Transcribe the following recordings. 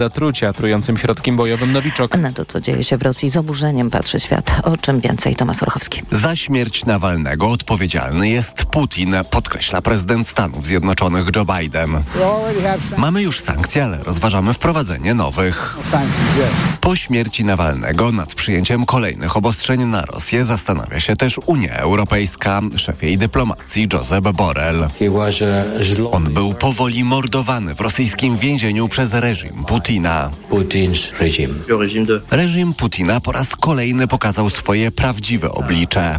zatrucia trującym środkiem bojowym Nowiczok. Na to, co dzieje się w Rosji z oburzeniem patrzy świat. O czym więcej Tomasz Orchowski. Za śmierć Nawalnego odpowiedzialny jest Putin, podkreśla prezydent Stanów Zjednoczonych Joe Biden. Mamy już sankcje, ale rozważamy wprowadzenie nowych. Po śmierci Nawalnego nad przyjęciem kolejnych obostrzeń na Rosję zastanawia się też Unia Europejska. Szef jej dyplomacji Josep Borrell. On był powoli mordowany w rosyjskim więzieniu przez reżim Putina. Reżim Putina po raz kolejny pokazał swoje prawdziwe oblicze.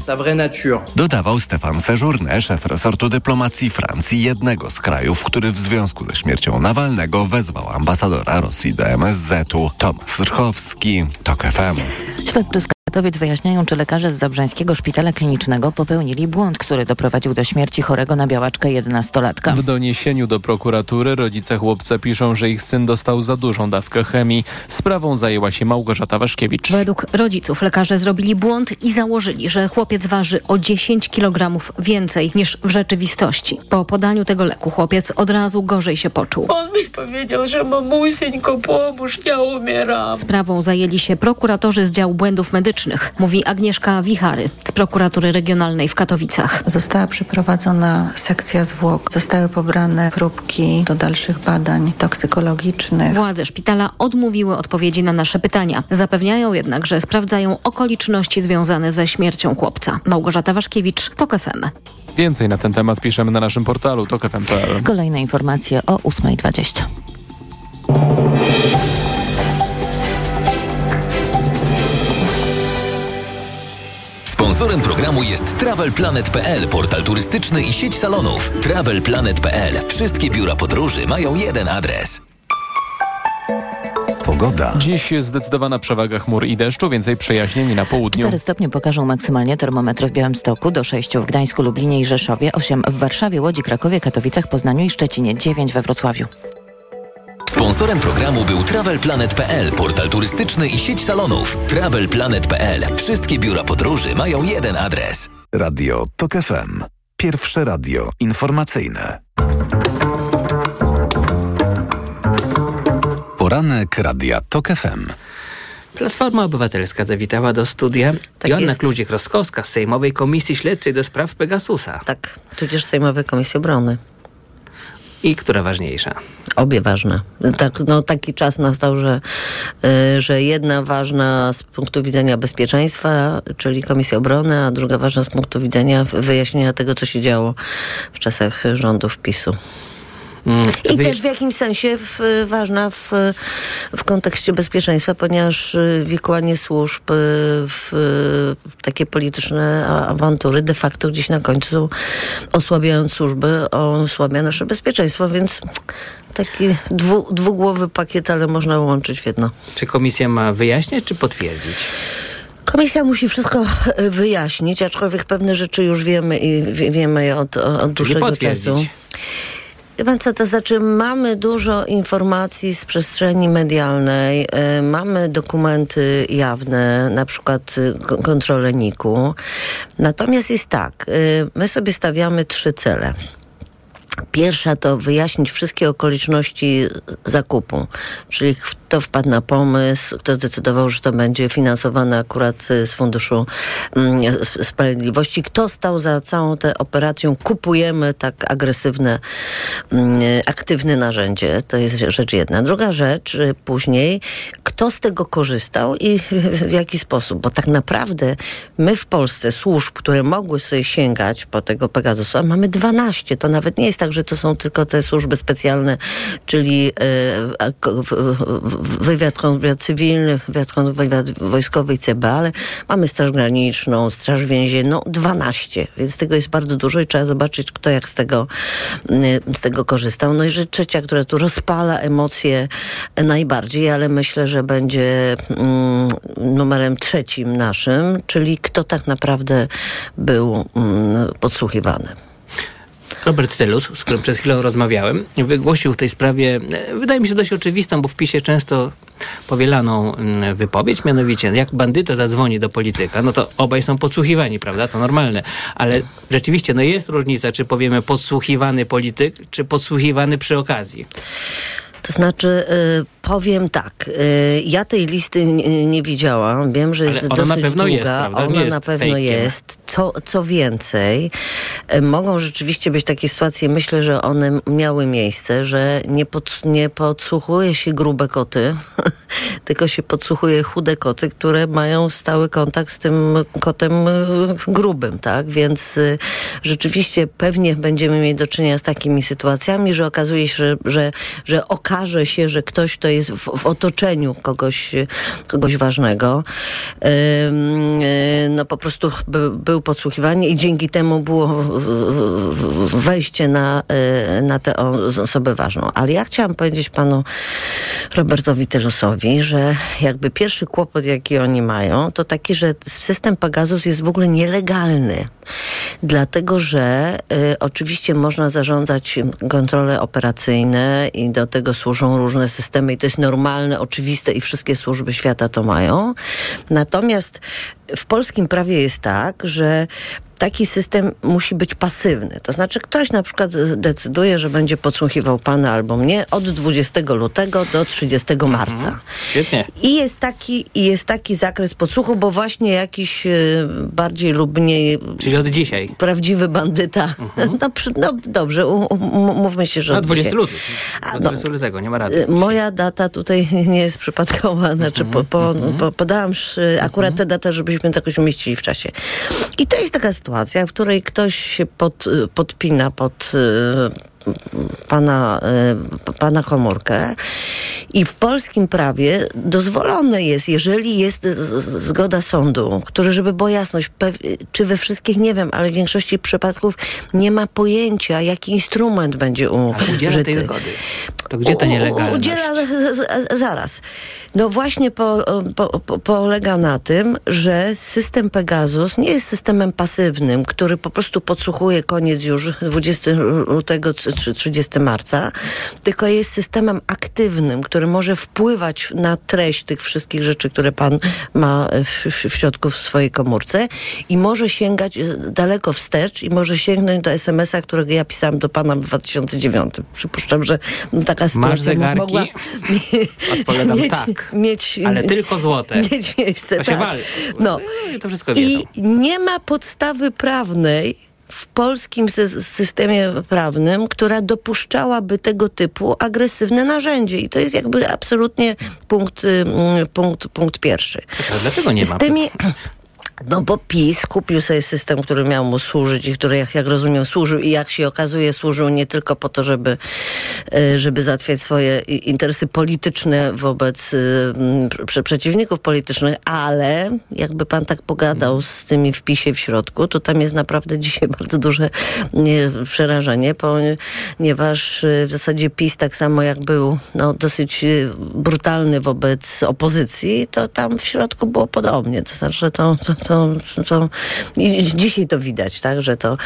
Dodawał Stefan Sejourne, szef resortu dyplomacji Francji, jednego z krajów, który w związku ze śmiercią Nawalnego wezwał ambasadora Rosji do MSZ-u. Tomasz Rchowski, TOK FM. Katowic wyjaśniają, czy lekarze z Zabrzańskiego Szpitala Klinicznego popełnili błąd, który doprowadził do śmierci chorego na białaczkę 11-latka. W doniesieniu do prokuratury rodzice chłopca piszą, że ich syn dostał za dużą dawkę chemii. Sprawą zajęła się Małgorzata Waszkiewicz. Według rodziców lekarze zrobili błąd i założyli, że chłopiec waży o 10 kg więcej niż w rzeczywistości. Po podaniu tego leku chłopiec od razu gorzej się poczuł. On mi powiedział, że mamuseńko pomóż, ja umieram. Sprawą zajęli się prokuratorzy z działu błędów medycznych, mówi Agnieszka Wichary z prokuratury regionalnej w Katowicach. Została przeprowadzona sekcja zwłok, zostały pobrane próbki do dalszych badań toksykologicznych. Władze szpitala odmówiły odpowiedzi na nasze pytania. Zapewniają jednak, że sprawdzają okoliczności związane ze śmiercią chłopca. Małgorzata Waszkiewicz, TOK FM. Więcej na ten temat piszemy na naszym portalu tokfm.pl. Kolejne informacje o 8.20. Sponsorem programu jest TravelPlanet.pl, portal turystyczny i sieć salonów. TravelPlanet.pl. Wszystkie biura podróży mają jeden adres. Pogoda. Dziś zdecydowana przewaga chmur i deszczu, więcej przejaśnień na południu. 4 stopnie pokażą maksymalnie termometry w Białymstoku, do 6 w Gdańsku, Lublinie i Rzeszowie, 8 w Warszawie, Łodzi, Krakowie, Katowicach, Poznaniu i Szczecinie, 9 we Wrocławiu. Sponsorem programu był TravelPlanet.pl, portal turystyczny i sieć salonów. TravelPlanet.pl. Wszystkie biura podróży mają jeden adres. Radio TOK FM. Pierwsze radio informacyjne. Poranek Radia TOK FM. Platforma Obywatelska zawitała do studia Tak Joanna. Kluzik-Rostkowska z Sejmowej Komisji Śledczej do spraw Pegasusa. Tak, tudzież Sejmowej Komisji Obrony. I która ważniejsza? Obie ważne. Tak, no, taki czas nastał, że, y, że jedna ważna z punktu widzenia bezpieczeństwa, czyli Komisja Obrony, a druga ważna z punktu widzenia wyjaśnienia tego, co się działo w czasach rządów PiSu. I Wy- też w jakimś sensie w, ważna w, w kontekście bezpieczeństwa, ponieważ y, wikłanie służb y, w y, takie polityczne awantury de facto gdzieś na końcu osłabiając służby, osłabia nasze bezpieczeństwo, więc taki dwu, dwugłowy pakiet, ale można łączyć w jedno. Czy komisja ma wyjaśniać, czy potwierdzić? Komisja musi wszystko e, wyjaśnić, aczkolwiek pewne rzeczy już wiemy i wie- wiemy od, od dłuższego potwierdzić. czasu. Pan co, to znaczy mamy dużo informacji z przestrzeni medialnej, e, mamy dokumenty jawne, na przykład y, kontrolę NIK-u. Natomiast jest tak, y, my sobie stawiamy trzy cele. Pierwsza to wyjaśnić wszystkie okoliczności zakupu, czyli kto wpadł na pomysł, kto zdecydował, że to będzie finansowane akurat y, z Funduszu mm, Sp- Sprawiedliwości, kto stał za całą tę operacją kupujemy tak agresywne, mm, aktywne narzędzie. To jest rzecz jedna. Druga rzecz y, później, kto z tego korzystał i w, jaki sposób, bo tak naprawdę my w Polsce służb, które mogły sobie sięgać po tego Pegasusa, mamy 12. To nawet nie jest tak, że to są tylko te służby specjalne, czyli w- wywiad, cywilny, wywiad, wojskowy i CB, ale mamy Straż Graniczną, Straż Więzienną, 12, więc tego jest bardzo dużo i trzeba zobaczyć, kto jak z tego, mm, z tego korzystał. No i rzecz trzecia, która tu rozpala emocje najbardziej, ale myślę, że będzie mm, numerem trzecim naszym, czyli kto tak naprawdę był mm, podsłuchiwany. Robert Telus, z którym przed chwilą rozmawiałem, wygłosił w tej sprawie, e, wydaje mi się dość oczywistą, bo w PiSie często powielaną mm, wypowiedź, mianowicie jak bandyta zadzwoni do polityka, no to obaj są podsłuchiwani, prawda? To normalne. Ale rzeczywiście, no jest różnica, czy powiemy podsłuchiwany polityk, czy podsłuchiwany przy okazji. To znaczy, y, powiem tak, y, ja tej listy nie, nie widziałam, wiem, że jest Ale ona dosyć na pewno długa, jest, prawda? Nie ona jest na pewno fejkiem. jest. Co, co więcej, y, mogą rzeczywiście być takie sytuacje, myślę, że one miały miejsce, że nie, pod, nie podsłuchuje się grube koty, tylko się podsłuchuje chude koty, które mają stały kontakt z tym kotem y, grubym, tak? Więc y, rzeczywiście pewnie będziemy mieli do czynienia z takimi sytuacjami, że okazuje się, że, że, że okaże się, że ktoś, kto jest w, w otoczeniu kogoś, kogoś ważnego, y, no po prostu by, był podsłuchiwany i dzięki temu było wejście na, na tę osobę ważną. Ale ja chciałam powiedzieć panu Robertowi Telusowi, że jakby pierwszy kłopot, jaki oni mają, to taki, że system Pegasus jest w ogóle nielegalny. Dlatego, że y, oczywiście można zarządzać kontrole operacyjne i do tego służą różne systemy i to jest normalne, oczywiste i wszystkie służby świata to mają. Natomiast w polskim prawie jest tak, że taki system musi być pasywny. To znaczy ktoś na przykład decyduje, że będzie podsłuchiwał pana albo mnie od 20 lutego do 30 marca. Świetnie. I jest taki, i jest taki zakres podsłuchu, bo właśnie jakiś e, bardziej lub mniej Czyli od dzisiaj. prawdziwy bandyta. No, przy, no dobrze, mówmy się, że No od 20 dzisiaj. luty. A, Do no, 20 lutego, nie ma rady. Y, Moja data tutaj nie jest przypadkowa, znaczy po, po, po, podałam sz- akurat tę datę, żebyśmy to jakoś umieścili w czasie. I to jest taka sytuacja, w której ktoś się pod, y, podpina pod y, pana, y, pana komórkę i w polskim prawie dozwolone jest, jeżeli jest zgoda sądu, który, żeby była jasność, czy we wszystkich, nie wiem, ale w większości przypadków nie ma pojęcia, jaki instrument będzie użyty. tej zgody. To gdzie ta nielegalność? Udziela zaraz. No właśnie po, po, po, polega na tym, że system Pegasus nie jest systemem pasywnym, który po prostu podsłuchuje koniec już 20 lutego 30 marca, tylko jest systemem aktywnym, który może wpływać na treść tych wszystkich rzeczy, które pan ma w, w, środku w swojej komórce i może sięgać daleko wstecz i może sięgnąć do SMS-a, którego ja pisałam do pana w 2009. Przypuszczam, że taka sytuacja zegarki? mogła Odpowiadam mieć, tak. mieć, Ale tylko złote. mieć miejsce. To się tak. wali. No. I to wszystko wiedzą. I nie ma podstawy prawnej w polskim sy- systemie prawnym, która dopuszczałaby tego typu agresywne narzędzie. I to jest jakby absolutnie punkt, ym, punkt, punkt pierwszy. Dlaczego nie Z ma? tymi... No bo PiS kupił sobie system, który miał mu służyć i który, jak, jak rozumiem, służył i jak się okazuje, służył nie tylko po to, żeby, e, żeby załatwiać swoje interesy polityczne wobec y, przeciwników politycznych, ale jakby pan tak pogadał z tymi w PiSie w środku, to tam jest naprawdę dzisiaj bardzo duże nie, przerażenie, ponieważ y, w zasadzie PiS tak samo jak był no, dosyć y, brutalny wobec opozycji, to tam w środku było podobnie. To znaczy, że to, to, to i dzisiaj to widać, tak, że to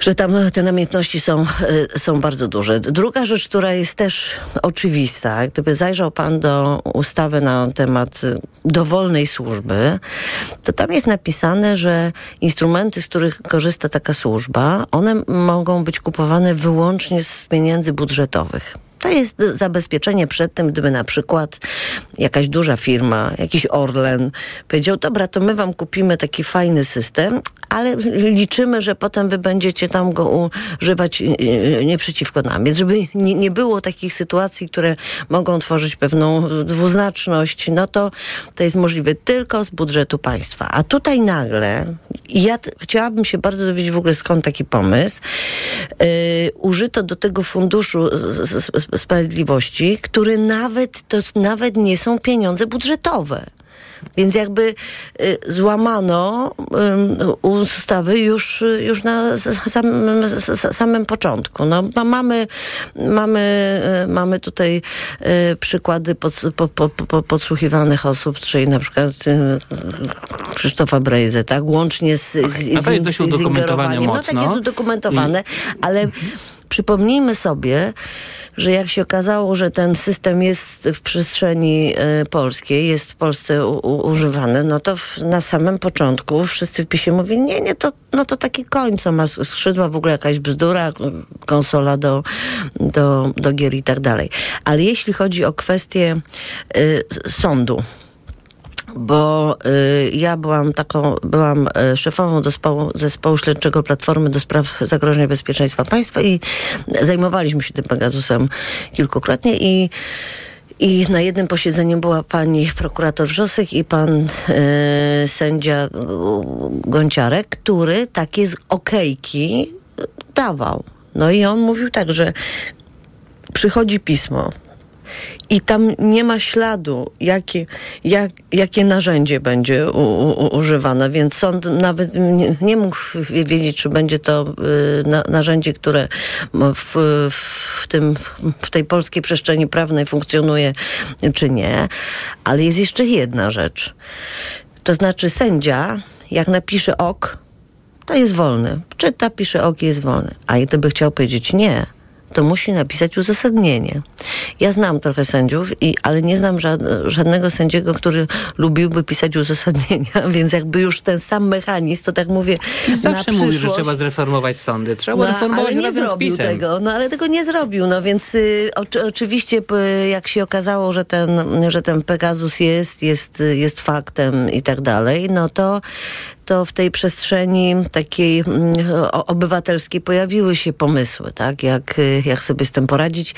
że tam te namiętności są, y, są bardzo duże. Druga rzecz, która jest też oczywista, gdyby zajrzał pan do ustawy na temat y, dowolnej służby, to tam jest napisane, że instrumenty, z których korzysta taka służba, one mogą być kupowane wyłącznie z pieniędzy budżetowych. To jest zabezpieczenie przed tym, gdyby na przykład jakaś duża firma, jakiś Orlen powiedział, dobra, to my wam kupimy taki fajny system, ale liczymy, że potem wy będziecie tam go używać y, y, nie przeciwko nam. Więc żeby nie, nie było takich sytuacji, które mogą tworzyć pewną dwuznaczność, no to to jest możliwe tylko z budżetu państwa. A tutaj nagle, ja chciałabym się bardzo dowiedzieć w ogóle skąd taki pomysł, yy, użyto do tego funduszu z- z- z- sprawiedliwości, który nawet, to nawet nie są pieniądze budżetowe. Więc jakby y, złamano ustawy już, już na samym, samym początku. No, ma- mamy, mamy, y, mamy tutaj y, przykłady pod, po, po, po, podsłuchiwanych osób, czyli na przykład Krzysztofa Brejzy, tak? Łącznie z, z, A to jest dość z, z udokumentowane. No tak jest udokumentowane, ale przypomnijmy sobie, że jak się okazało, że ten system jest w przestrzeni e, polskiej, jest w Polsce u, u, używany, no to w, na samym początku wszyscy w PiSie mówili, nie, nie, to, no to taki koń, co ma skrzydła, w ogóle jakaś bzdura, konsola do, do, do gier i tak dalej. Ale jeśli chodzi o kwestię y, sądu, bo y, ja byłam taką, byłam y, szefową zespołu, zespołu śledczego Platformy do spraw zagrożenia bezpieczeństwa państwa i zajmowaliśmy się tym Pegasusem kilkukrotnie i i na jednym posiedzeniu była pani prokurator Wrzosek i pan y, sędzia Gonciarek, który takie z okejki dawał. No i on mówił tak, że przychodzi pismo i tam nie ma śladu, jakie, jak, jakie narzędzie będzie u, u, używane, więc sąd nawet nie, nie, mógł wiedzieć, czy będzie to y, na, narzędzie, które w, w, tym, w tej polskiej przestrzeni prawnej funkcjonuje, czy nie. Ale jest jeszcze jedna rzecz. To znaczy sędzia, jak napisze ok, to jest wolny. Czyta, pisze ok, jest wolny. A gdyby chciał powiedzieć nie, to musi napisać uzasadnienie. Ja znam trochę sędziów, i, ale nie znam żadnego sędziego, który lubiłby pisać uzasadnienia, więc jakby już ten sam mechanizm, to tak mówię Zawsze na mówi, że trzeba zreformować sądy. Trzeba no, reformować ale nie zrobił tego. No ale tego nie zrobił. No więc y, oczy, oczywiście y, jak się okazało, że ten, że ten Pegasus jest, jest, jest faktem i tak dalej, no to to w tej przestrzeni takiej mm, obywatelskiej pojawiły się pomysły, tak? Jak, y, jak sobie z tym poradzić.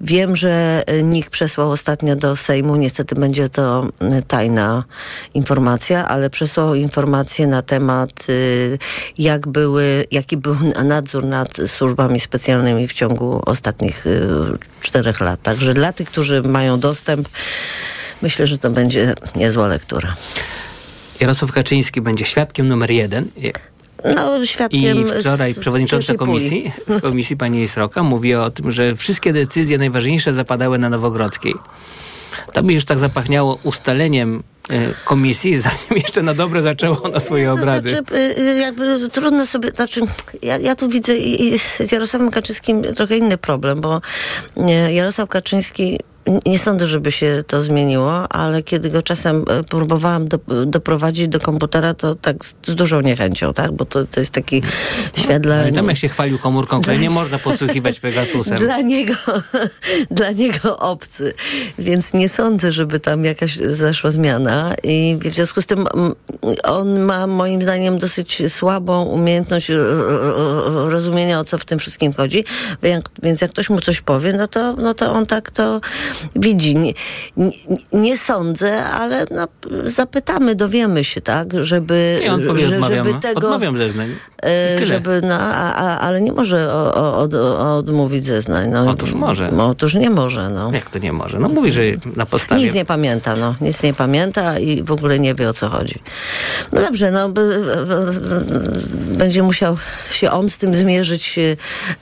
Wiem, że y, NIK przesłał ostatnio do Sejmu, niestety będzie to y, tajna informacja, ale przesłał informację na temat, jak były, jaki był nadzór nad służbami specjalnymi w ciągu ostatnich czterech lat. Także dla tych, którzy mają dostęp, myślę, że to będzie niezła lektura. Jarosław Kaczyński będzie świadkiem numer jeden. No, świadkiem I wczoraj przewodnicząca komisji, komisji pani Sroka mówi o tym, że wszystkie decyzje najważniejsze zapadały na Nowogrodzkiej. To mi już tak zapachniało ustaleniem e, komisji, zanim jeszcze na dobre zaczęło na swoje obrady. To znaczy, y, jakby trudno sobie, znaczy, ja, ja tu widzę z Jarosławem Kaczyńskim trochę inny problem, bo e, Jarosław Kaczyński nie sądzę, żeby się to zmieniło, ale kiedy go czasem e, próbowałam do, doprowadzić do komputera, to tak z, z dużą niechęcią, tak? Bo to, to jest taki świat dla... Ale tam jak się chwalił komórką, której nie można podsłuchiwać Pegasusem. Dla niego, dla niego obcy. Więc nie sądzę, żeby tam jakaś zaszła zmiana i w związku z tym on ma moim zdaniem dosyć słabą umiejętność e, e, rozumienia, o co w tym wszystkim chodzi. Więc jak ktoś mu coś powie, no to, no to on tak to widzi. Nie, nie, nie sądzę, ale no, zapytamy, dowiemy się, tak, żeby, nie, że, żeby tego... Odmawiam zeznań. E, żeby, no, a, a, ale nie może o, o, od, odmówić zeznań. No, otóż może. No, otóż nie może. No. Jak to nie może? No mówi, że na podstawie... Nic nie pamięta, no. Nic nie pamięta i w ogóle nie wie, o co chodzi. No dobrze, no będzie musiał się on z tym zmierzyć,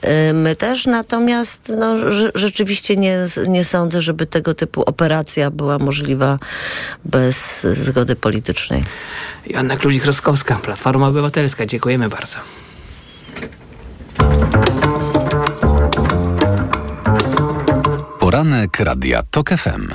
e, my też, natomiast no, rzeczywiście nie, nie sądzę, żeby tego typu operacja była możliwa bez zgody politycznej. Joanna Kluzik-Roskowska, Platforma Obywatelska. Dziękujemy bardzo. Poranek Radia TOK FM.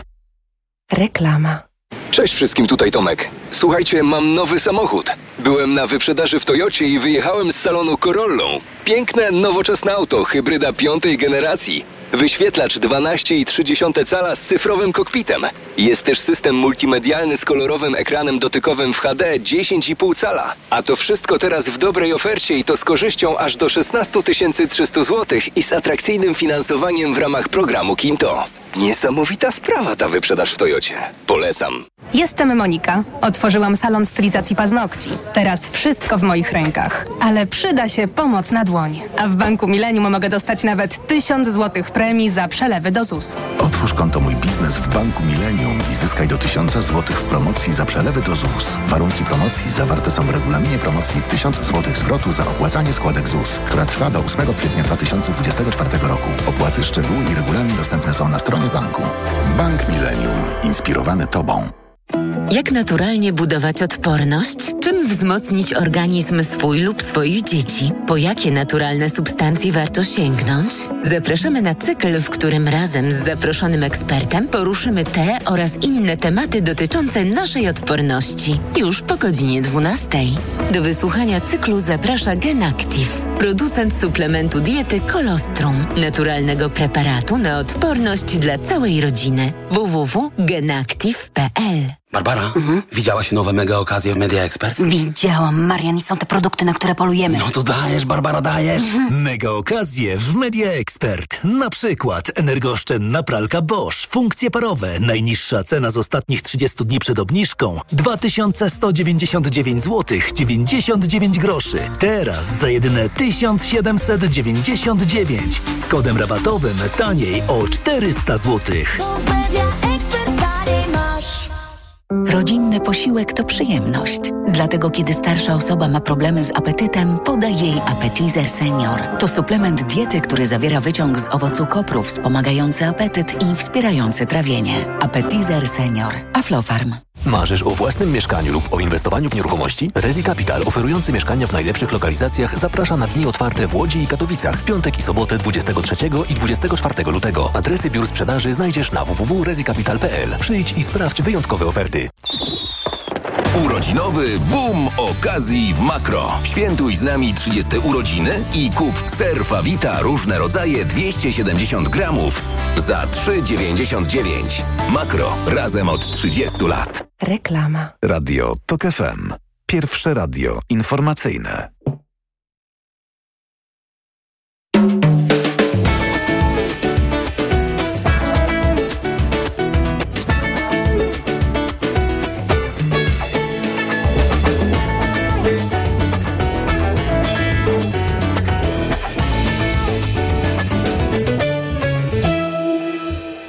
Reklama. Cześć wszystkim, tutaj Tomek. Słuchajcie, mam nowy samochód. Byłem na wyprzedaży w Toyocie i wyjechałem z salonu Corollą. Piękne, nowoczesne auto, hybryda piątej generacji. Wyświetlacz 12,3 cala z cyfrowym kokpitem. Jest też system multimedialny z kolorowym ekranem dotykowym w HD 10,5 cala. A to wszystko teraz w dobrej ofercie i to z korzyścią aż do 16 300 zł i z atrakcyjnym finansowaniem w ramach programu Kinto. Niesamowita sprawa ta wyprzedaż w Toyocie. Polecam. Jestem Monika. Otworzyłam salon stylizacji paznokci. Teraz wszystko w moich rękach. Ale przyda się pomoc na dłoń. A w Banku Millennium mogę dostać nawet 1000 zł premii za przelewy do ZUS. Otwórz konto Mój Biznes w Banku Millennium i zyskaj do 1000 zł w promocji za przelewy do ZUS. Warunki promocji zawarte są w regulaminie promocji 1000 zł zwrotu za opłacanie składek ZUS, która trwa do 8 kwietnia 2024 roku. Opłaty, szczegóły i regulamin dostępne są na stronie banku. Bank Millennium. Inspirowany Tobą. Jak naturalnie budować odporność? Czym wzmocnić organizm swój lub swoich dzieci? Po jakie naturalne substancje warto sięgnąć? Zapraszamy na cykl, w którym razem z zaproszonym ekspertem poruszymy te oraz inne tematy dotyczące naszej odporności. Już po godzinie 12. Do wysłuchania cyklu zaprasza GenActive, producent suplementu diety Kolostrum, naturalnego preparatu na odporność dla całej rodziny. www.genactive.pl Barbara, widziałaś nowe mega okazje w Media Expert? Widziałam, Marian, i są te produkty, na które polujemy. No to dajesz, Barbara, dajesz. Mega okazje w Media Expert. Na przykład energooszczędna pralka Bosch, funkcje parowe, najniższa cena z ostatnich 30 dni przed obniżką 2199 zł 99 groszy. Teraz za jedyne 1799 z kodem rabatowym taniej o 400 zł. Rodzinny posiłek to przyjemność. Dlatego kiedy starsza osoba ma problemy z apetytem, podaj jej Appetizer Senior. To suplement diety, który zawiera wyciąg z owocu kopru wspomagający apetyt i wspierający trawienie. Appetizer Senior. Aflofarm. Marzysz o własnym mieszkaniu lub o inwestowaniu w nieruchomości? Rezi Capital, oferujący mieszkania w najlepszych lokalizacjach, zaprasza na dni otwarte w Łodzi i Katowicach w piątek i sobotę 23 i 24 lutego. Adresy biur sprzedaży znajdziesz na www.rezicapital.pl. Przyjdź i sprawdź wyjątkowe oferty. Urodzinowy boom okazji w Makro. Świętuj z nami 30 urodziny i kup ser Fawita różne rodzaje 270 gramów za 3,99. Makro. Razem od 30 lat. Reklama. Radio TOK FM. Pierwsze radio informacyjne.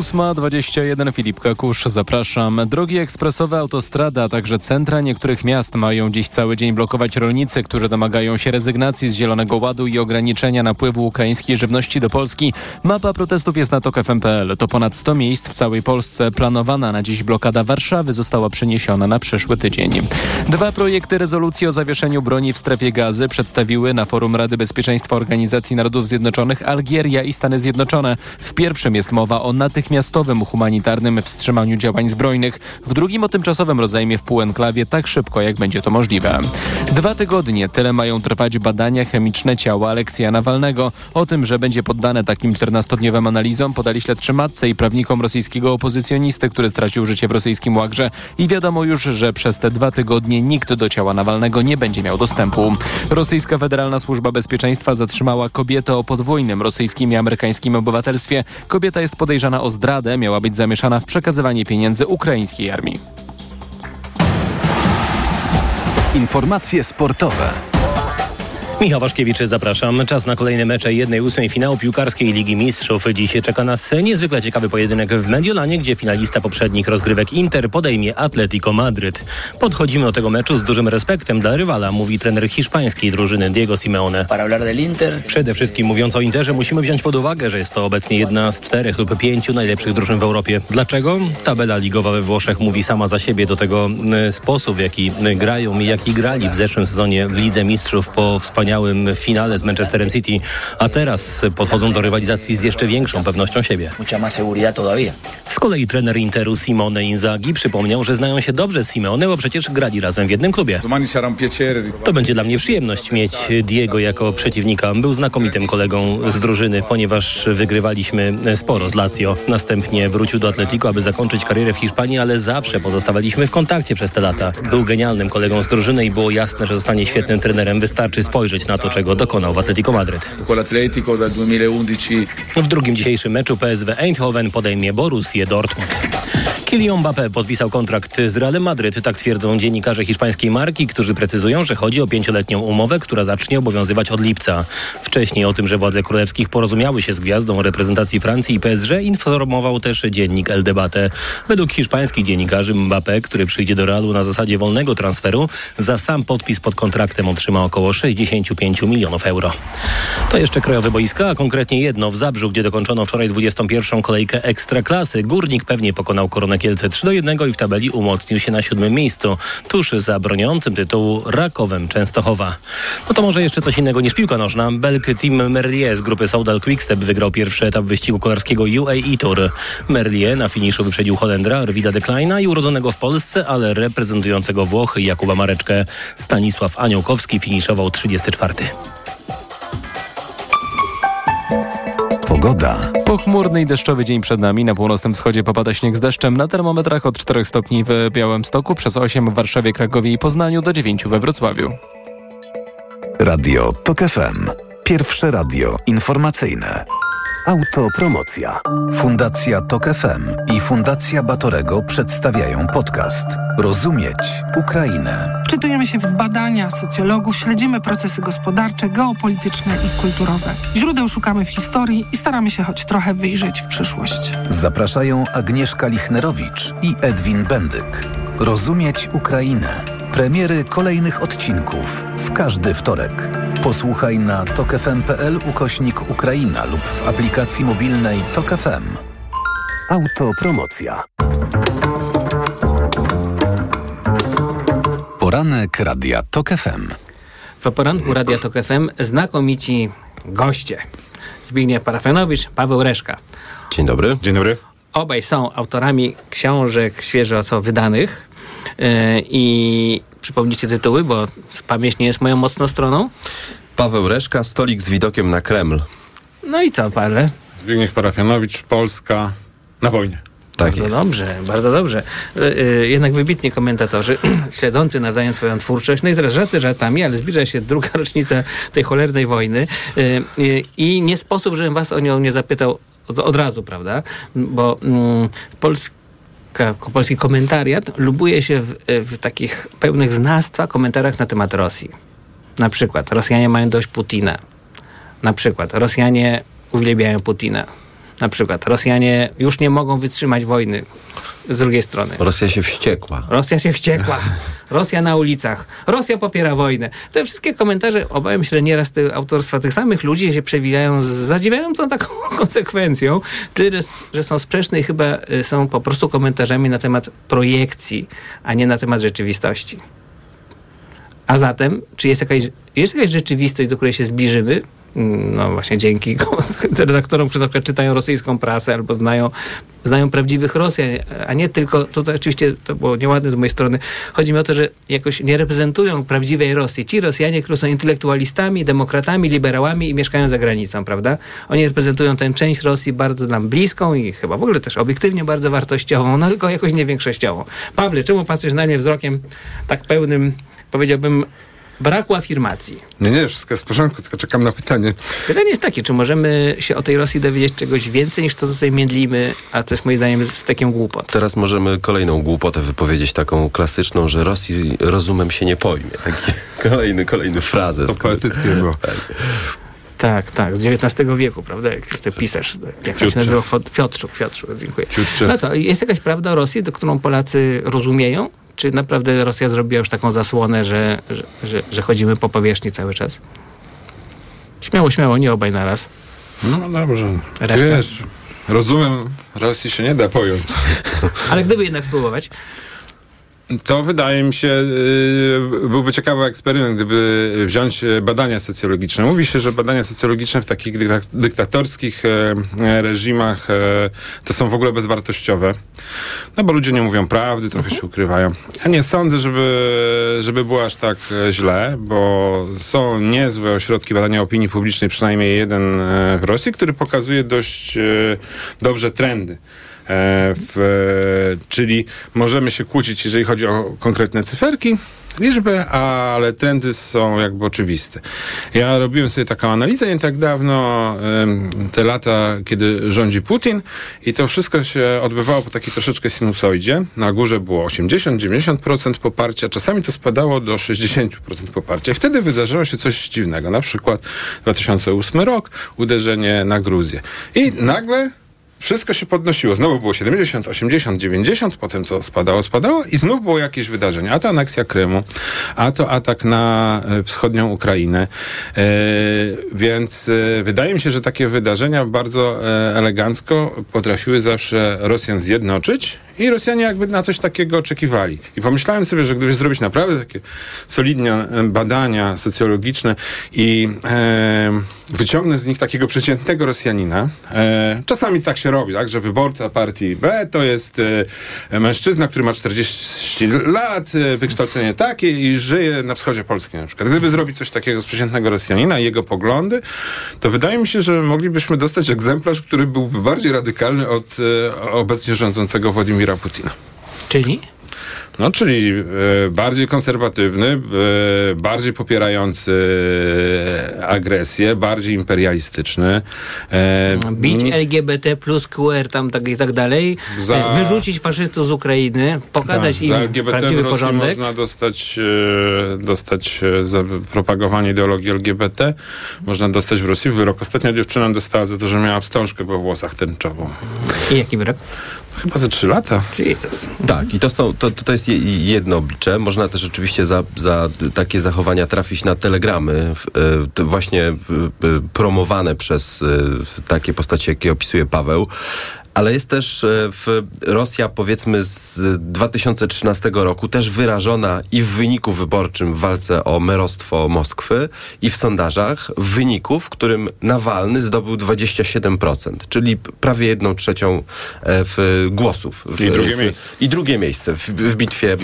8.21 Filip Kakusz, zapraszam. Drogi ekspresowe, autostrada, a także centra niektórych miast mają dziś cały dzień blokować rolnicy, którzy domagają się rezygnacji z Zielonego Ładu i ograniczenia napływu ukraińskiej żywności do Polski. Mapa protestów jest na tok.fm.pl. To ponad 100 miejsc w całej Polsce. Planowana na dziś blokada Warszawy została przeniesiona na przyszły tydzień. Dwa projekty rezolucji o zawieszeniu broni w strefie gazy przedstawiły na forum Rady Bezpieczeństwa Organizacji Narodów Zjednoczonych Algieria i Stany Zjednoczone. W pierwszym jest mowa o natychmiastowym natychmiastowym humanitarnym wstrzymaniu działań zbrojnych, w drugim o tymczasowym rozejmie w półenklawie tak szybko, jak będzie to możliwe. Dwa tygodnie tyle mają trwać badania chemiczne ciała Aleksja Nawalnego. O tym, że będzie poddane takim 14-dniowym analizom podali śledczy matce i prawnikom rosyjskiego opozycjonisty, który stracił życie w rosyjskim łagrze i wiadomo już, że przez te dwa tygodnie nikt do ciała Nawalnego nie będzie miał dostępu. Rosyjska Federalna Służba Bezpieczeństwa zatrzymała kobietę o podwójnym rosyjskim i amerykańskim obywatelstwie. Kobieta jest podejrzana o zdradę, miała być zamieszana w przekazywanie pieniędzy ukraińskiej armii. Informacje sportowe. Michał Waszkiewicz, zapraszam. Czas na kolejne mecze 1-8 finału piłkarskiej Ligi Mistrzów. Dziś czeka nas niezwykle ciekawy pojedynek w Mediolanie, gdzie finalista poprzednich rozgrywek Inter podejmie Atletico Madryt. Podchodzimy do tego meczu z dużym respektem dla rywala, mówi trener hiszpańskiej drużyny Diego Simeone. Przede wszystkim mówiąc o Interze musimy wziąć pod uwagę, że jest to obecnie jedna z czterech lub pięciu najlepszych drużyn w Europie. Dlaczego? Tabela ligowa we Włoszech mówi sama za siebie do tego y, sposób, w jaki y, grają i jaki grali w zeszłym sezonie w Lidze Mistrzów po wspaniałym finale z Manchesterem City, a teraz podchodzą do rywalizacji z jeszcze większą pewnością siebie. Z kolei trener Interu Simone Inzaghi przypomniał, że znają się dobrze z Simeone, bo przecież grali razem w jednym klubie. To będzie dla mnie przyjemność mieć Diego jako przeciwnika. Był znakomitym kolegą z drużyny, ponieważ wygrywaliśmy sporo z Lazio. Następnie wrócił do Atletico, aby zakończyć karierę w Hiszpanii, ale zawsze pozostawaliśmy w kontakcie przez te lata. Był genialnym kolegą z drużyny i było jasne, że zostanie świetnym trenerem. Wystarczy spojrzeć na to, czego dokonał w Atletico Madryt. W drugim dzisiejszym meczu PSW Eindhoven podejmie Borussię Dortmund. Kylian Mbappé podpisał kontrakt z Realem Madryt. Tak twierdzą dziennikarze hiszpańskiej marki, którzy precyzują, że chodzi o pięcioletnią umowę, która zacznie obowiązywać od lipca. Wcześniej o tym, że władze królewskich porozumiały się z gwiazdą reprezentacji Francji i PSG, informował też dziennik El Debate. Według hiszpańskich dziennikarzy Mbappé, który przyjdzie do Realu na zasadzie wolnego transferu, za sam podpis pod kontraktem otrzyma około 65 milionów euro. To jeszcze krajowe boiska, a konkretnie jedno w Zabrzu, gdzie dokończono wczoraj 21. kolejkę Ekstraklasy. Górnik pewnie pokonał Koronę Kielce 3 do 1 i w tabeli umocnił się na siódmym miejscu, tuż za broniącym tytułu Rakowem Częstochowa. No to może jeszcze coś innego niż piłka nożna. Belk Team Merlier z grupy Saudal Quickstep wygrał pierwszy etap wyścigu kolarskiego UAE Tour. Merlier na finiszu wyprzedził Holendra Rwida Dekleina i urodzonego w Polsce, ale reprezentującego Włochy Jakuba Mareczkę. Stanisław Aniołkowski finiszował 34. Pogoda. Pochmurny i deszczowy dzień przed nami. Na północnym wschodzie popada śnieg z deszczem. Na termometrach od 4 stopni w Białymstoku, przez 8 w Warszawie, Krakowie i Poznaniu, do 9 we Wrocławiu. Radio TOK FM. Pierwsze radio informacyjne. Autopromocja. Fundacja Tok FM i Fundacja Batorego przedstawiają podcast Rozumieć Ukrainę. Wczytujemy się w badania socjologów, śledzimy procesy gospodarcze, geopolityczne i kulturowe. Źródeł szukamy w historii i staramy się choć trochę wyjrzeć w przyszłość. Zapraszają Agnieszka Lichnerowicz i Edwin Bendyk. Rozumieć Ukrainę. Premiery kolejnych odcinków w każdy wtorek. Posłuchaj na tokefm.pl ukośnik Ukraina lub w aplikacji mobilnej Tok FM. Autopromocja. Poranek Radia Tok FM. W poranku Radia Tok FM znakomici goście. Zbigniew Parafianowicz, Paweł Reszka. Dzień dobry. Dzień dobry. Obaj są autorami książek świeżo co wydanych. Yy, I przypomnijcie tytuły, bo pamięć nie jest moją mocną stroną. Paweł Reszka, stolik z widokiem na Kreml. No i co, parę? Zbigniew Parafianowicz, Polska na wojnie. Tak bardzo jest. dobrze, bardzo dobrze. Yy, jednak wybitni komentatorzy, śledzący nawzajem swoją twórczość, no i zaraz żarty żartami, ale zbliża się druga rocznica tej cholernej wojny i nie sposób, żebym was o nią nie zapytał od, od razu, prawda? Bo mm, Polska polski komentariat lubuje się w, w, takich pełnych znastwa komentarzach na temat Rosji. Na przykład Rosjanie mają dość Putina. Na przykład Rosjanie uwielbiają Putina. Na przykład Rosjanie już nie mogą wytrzymać wojny z drugiej strony. Rosja się wściekła. Rosja się wściekła. Rosja na ulicach. Rosja popiera wojnę. Te wszystkie komentarze, obawiam się, że nieraz te autorstwa tych samych ludzi się przewijają z zadziwiającą taką konsekwencją, tyle, że są sprzeczne i chyba są po prostu komentarzami na temat projekcji, a nie na temat rzeczywistości. A zatem, czy jest jakaś, jest jakaś rzeczywistość, do której się zbliżymy? No właśnie dzięki redaktorom, którzy na przykład czytają rosyjską prasę albo znają, znają prawdziwych Rosjan, a nie tylko, to, oczywiście to było nieładne z mojej strony, chodzi mi o to, że jakoś nie reprezentują prawdziwej Rosji. Ci Rosjanie, którzy są intelektualistami, demokratami, liberałami i mieszkają za granicą, prawda? Oni reprezentują tę część Rosji bardzo nam bliską i chyba w ogóle też obiektywnie bardzo wartościową, no tylko jakoś nie większościową. Pawle, czemu patrzysz na mnie wzrokiem tak pełnym, powiedziałbym, braku afirmacji. Nie, nie, wszystko jest w porządku, tylko czekam na pytanie. Pytanie jest takie, czy możemy się o tej Rosji dowiedzieć czegoś więcej niż to, co sobie miedlimy, a co jest moim zdaniem z takim głupot. Teraz możemy kolejną głupotę wypowiedzieć, taką klasyczną, że Rosji rozumem się nie pojmie. Taki kolejny, kolejny frazes. To poetyckie było. Tak. Tak, tak, z XIX wieku, prawda? Jak ty pisarz, jak to się nazywa? Piotrczuk, Piotrczuk, dziękuję. No co, jest jakaś prawda o Rosji, do którą Polacy rozumieją? Czy naprawdę Rosja zrobiła już taką zasłonę, że, że, że, że chodzimy po powierzchni cały czas? Śmiało, śmiało, nie obaj naraz. No dobrze. Reszta? Wiesz, rozumiem, Rosji się nie da pojąć. Ale gdyby jednak spróbować, To wydaje mi się, yy, byłby ciekawy eksperyment, gdyby wziąć e, badania socjologiczne. Mówi się, że badania socjologiczne w takich dykta dyktatorskich e, e, reżimach e, to są w ogóle bezwartościowe. No bo ludzie nie mówią prawdy, trochę się ukrywają. Ja nie sądzę, żeby, żeby było aż tak źle, bo są niezłe ośrodki badania opinii publicznej, przynajmniej jeden w Rosji, który pokazuje dość dobrze trendy. E, w, czyli możemy się kłócić, jeżeli chodzi o konkretne cyferki, liczby, ale trendy są jakby oczywiste. Ja robiłem sobie taką analizę nie tak dawno, te lata, kiedy rządzi Putin i to wszystko się odbywało po takiej troszeczkę sinusoidzie. Na górze było 80-90% poparcia, czasami to spadało do 60% poparcia. I wtedy wydarzyło się coś dziwnego. Na przykład 2008 rok, uderzenie na Gruzję. I nagle wszystko się podnosiło. Znowu było 70, 80, 90, potem to spadało, spadało i znów było jakieś wydarzenie. A to aneksja Krymu, a to atak na e, wschodnią Ukrainę. E, więc e, wydaje mi się, że takie wydarzenia bardzo elegancko potrafiły zawsze Rosjan zjednoczyć i Rosjanie jakby na coś takiego oczekiwali. I pomyślałem sobie, że gdyby zrobić naprawdę takie solidne badania socjologiczne i e, wyciągnąć z nich takiego przeciętnego Rosjanina, e, czasami tak się robi, tak, że wyborca partii B to jest e, mężczyzna, który ma 40 lat, e, wykształcenie takie i żyje na wschodzie Polski na przykład. Gdyby zrobić coś takiego z przeciętnego Rosjanina i jego poglądy, to wydaje mi się, że moglibyśmy dostać egzemplarz, który byłby bardziej radykalny od e, obecnie rządzącego Władimira Putina. Czyli? No, czyli e, bardziej konserwatywny, e, bardziej popierający agresję, bardziej imperialistyczny. E, Bić nie- LGBT plus QR tam tak i tak dalej, Za- wyrzucić faszystów z Ukrainy, pokazać tak, za im LGBT w prawdziwy Rosji porządek. można dostać, dostać za propagowanie ideologii LGBT. Można dostać w Rosji wyrok. Ostatnia dziewczyna dostała za to, że miała wstążkę we włosach tęczową. I jaki wyrok? Chyba za trzy lata. Jesus. Tak, i to, są, to, to jest je- jedno oblicze. Można też oczywiście za, za takie zachowania trafić na telegramy, e, właśnie promowane przez e, takie postacie, jakie opisuje Paweł. Ale jest też e, w Rosja, powiedzmy, z 2013 roku też wyrażona i w wyniku wyborczym w walce o merostwo Moskwy i w sondażach w wyniku, w którym Nawalny zdobył 27%, czyli prawie jedną trzecią e, w głosów. W, I drugie w, miejsce. I drugie miejsce w, w bitwie e,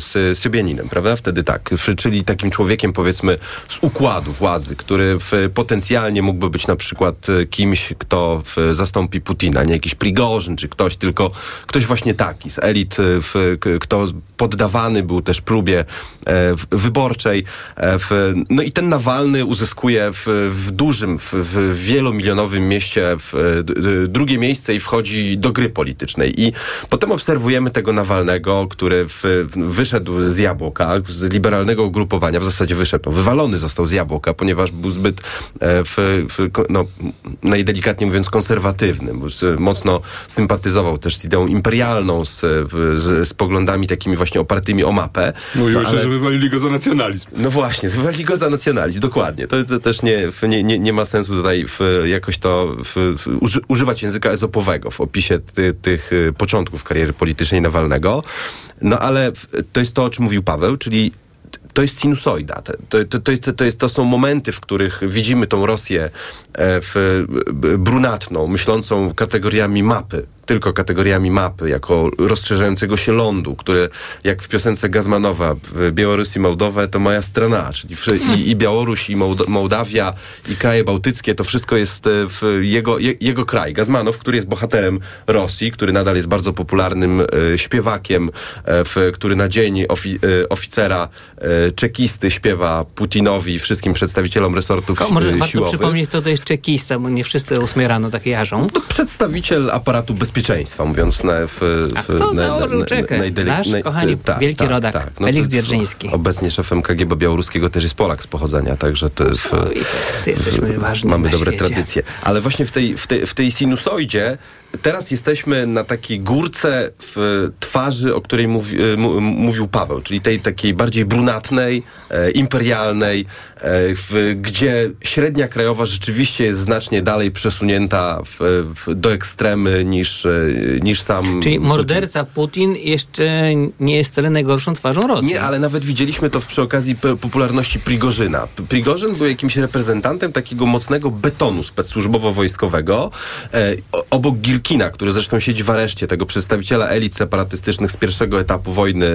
z Sybianinem, prawda? Wtedy tak, czyli takim człowiekiem powiedzmy z układu władzy, który potencjalnie mógłby być na przykład kimś, kto zastąpi Putina, nie jakiś Prigorzyn czy ktoś, tylko ktoś właśnie taki z elit, e, w, kto poddawany był też próbie e, wyborczej. E, w, no i ten Nawalny uzyskuje w, w dużym, w, w wielomilionowym mieście drugie miejsce i wchodzi do gry politycznej. I potem obserwujemy tego Nawalnego, który wyszedł z jabłka, z liberalnego ugrupowania, w zasadzie wyszedł, no, wywalony został z jabłka, ponieważ był zbyt, w, w, no, najdelikatniej mówiąc, konserwatywny. Mocno sympatyzował też z ideą imperialną, z, z, z poglądami takimi właśnie opartymi o mapę. Mówił No, jeszcze, ale- że wywalili go za nacjonalizm. no właśnie, zwali go za nacjonalizm, dokładnie. To, to też nie, nie, nie, nie ma sensu tutaj w, jakoś to w, w, uży, używać języka ezopowego w opisie ty, tych y, początków kariery politycznej Nawalnego. No ale to jest to, o czym mówił Paweł, czyli to jest sinusoida. To, to, to, jest, to, jest, to są momenty, w których widzimy tą Rosję e, w, brunatną, myślącą kategoriami mapy, tylko kategoriami mapy, jako rozszerzającego się lądu, które jak w piosence Gazmanowa w Białorusi Mołdowę to moja strona, czyli i, i Białoruś, i Mołd- Mołdawia, i kraje bałtyckie, to wszystko jest e, w jego, je, jego kraj. Gazmanow, który jest bohaterem Rosji, który nadal jest bardzo popularnym e, śpiewakiem, e, w, który na dzień ofi, e, oficera e, czekisty śpiewa Putinowi i wszystkim przedstawicielom resortów Ko- Może e, warto siłowych. przypomnieć, kto to jest czekista, bo nie wszyscy o 8 rano tak jarzą. Przedstawiciel aparatu bezpieczeństwa, mówiąc na, w, w, A kto na, założył czekę? Nasz kochani wielki rodak, Felix to- Dzierżyński. Obecnie szefem KGB białoruskiego też jest Polak z pochodzenia, także to w, Ty jesteśmy ważni mamy na dobre świecie. tradycje. Ale właśnie w tej, w, tej, w tej sinusoidzie teraz jesteśmy na takiej górce w twarzy, o której mówi, e, mówił Paweł, czyli tej takiej bardziej brunatnej, e, imperialnej, e, w, gdzie średnia krajowa rzeczywiście jest znacznie dalej przesunięta w, w, do ekstremy niż, e, niż sam Czyli morderca Putin jeszcze nie jest wcale najgorszą twarzą Rosji. nie, ale nawet widzieliśmy to przy okazji popularności Prigorzyna. Prigorzyn był jakimś reprezentantem takiego mocnego betonu specsłużbowo-wojskowego e, obok Girkina, który zresztą siedzi w areszcie, tego przedstawiciela elit separatystycznych z pierwszego etapu wojny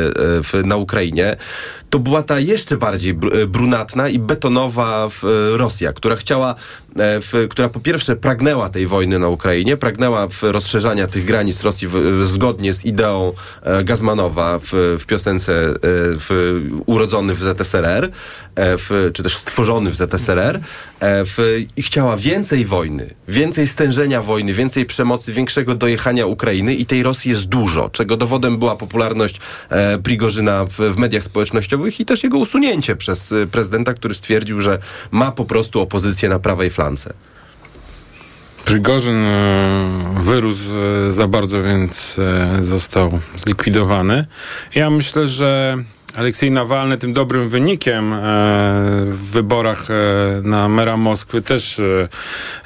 e, na Ukrainie. To była ta jeszcze bardziej br- brunatna i betonowa Rosja, która chciała, w, która po pierwsze pragnęła tej wojny na Ukrainie, pragnęła rozszerzania tych granic Rosji w, zgodnie z ideą e, Gazmanowa w, w piosence e, w, urodzony w ZSRR, e, w, czy też stworzony w ZSRR e, w, i chciała więcej wojny, więcej stężenia wojny, więcej przemocy, większego dojechania Ukrainy i tej Rosji jest dużo, czego dowodem była popularność e, Prigorzyna w, w mediach społecznościowych i też jego usunięcie przez e, prezydenta, który stwierdził, że ma po prostu opozycję na prawej flance. Prigorzyn e, wyrósł e, za bardzo, więc e, został zlikwidowany. Ja myślę, że Aleksiej Nawalny tym dobrym wynikiem e, w wyborach e, na mera Moskwy też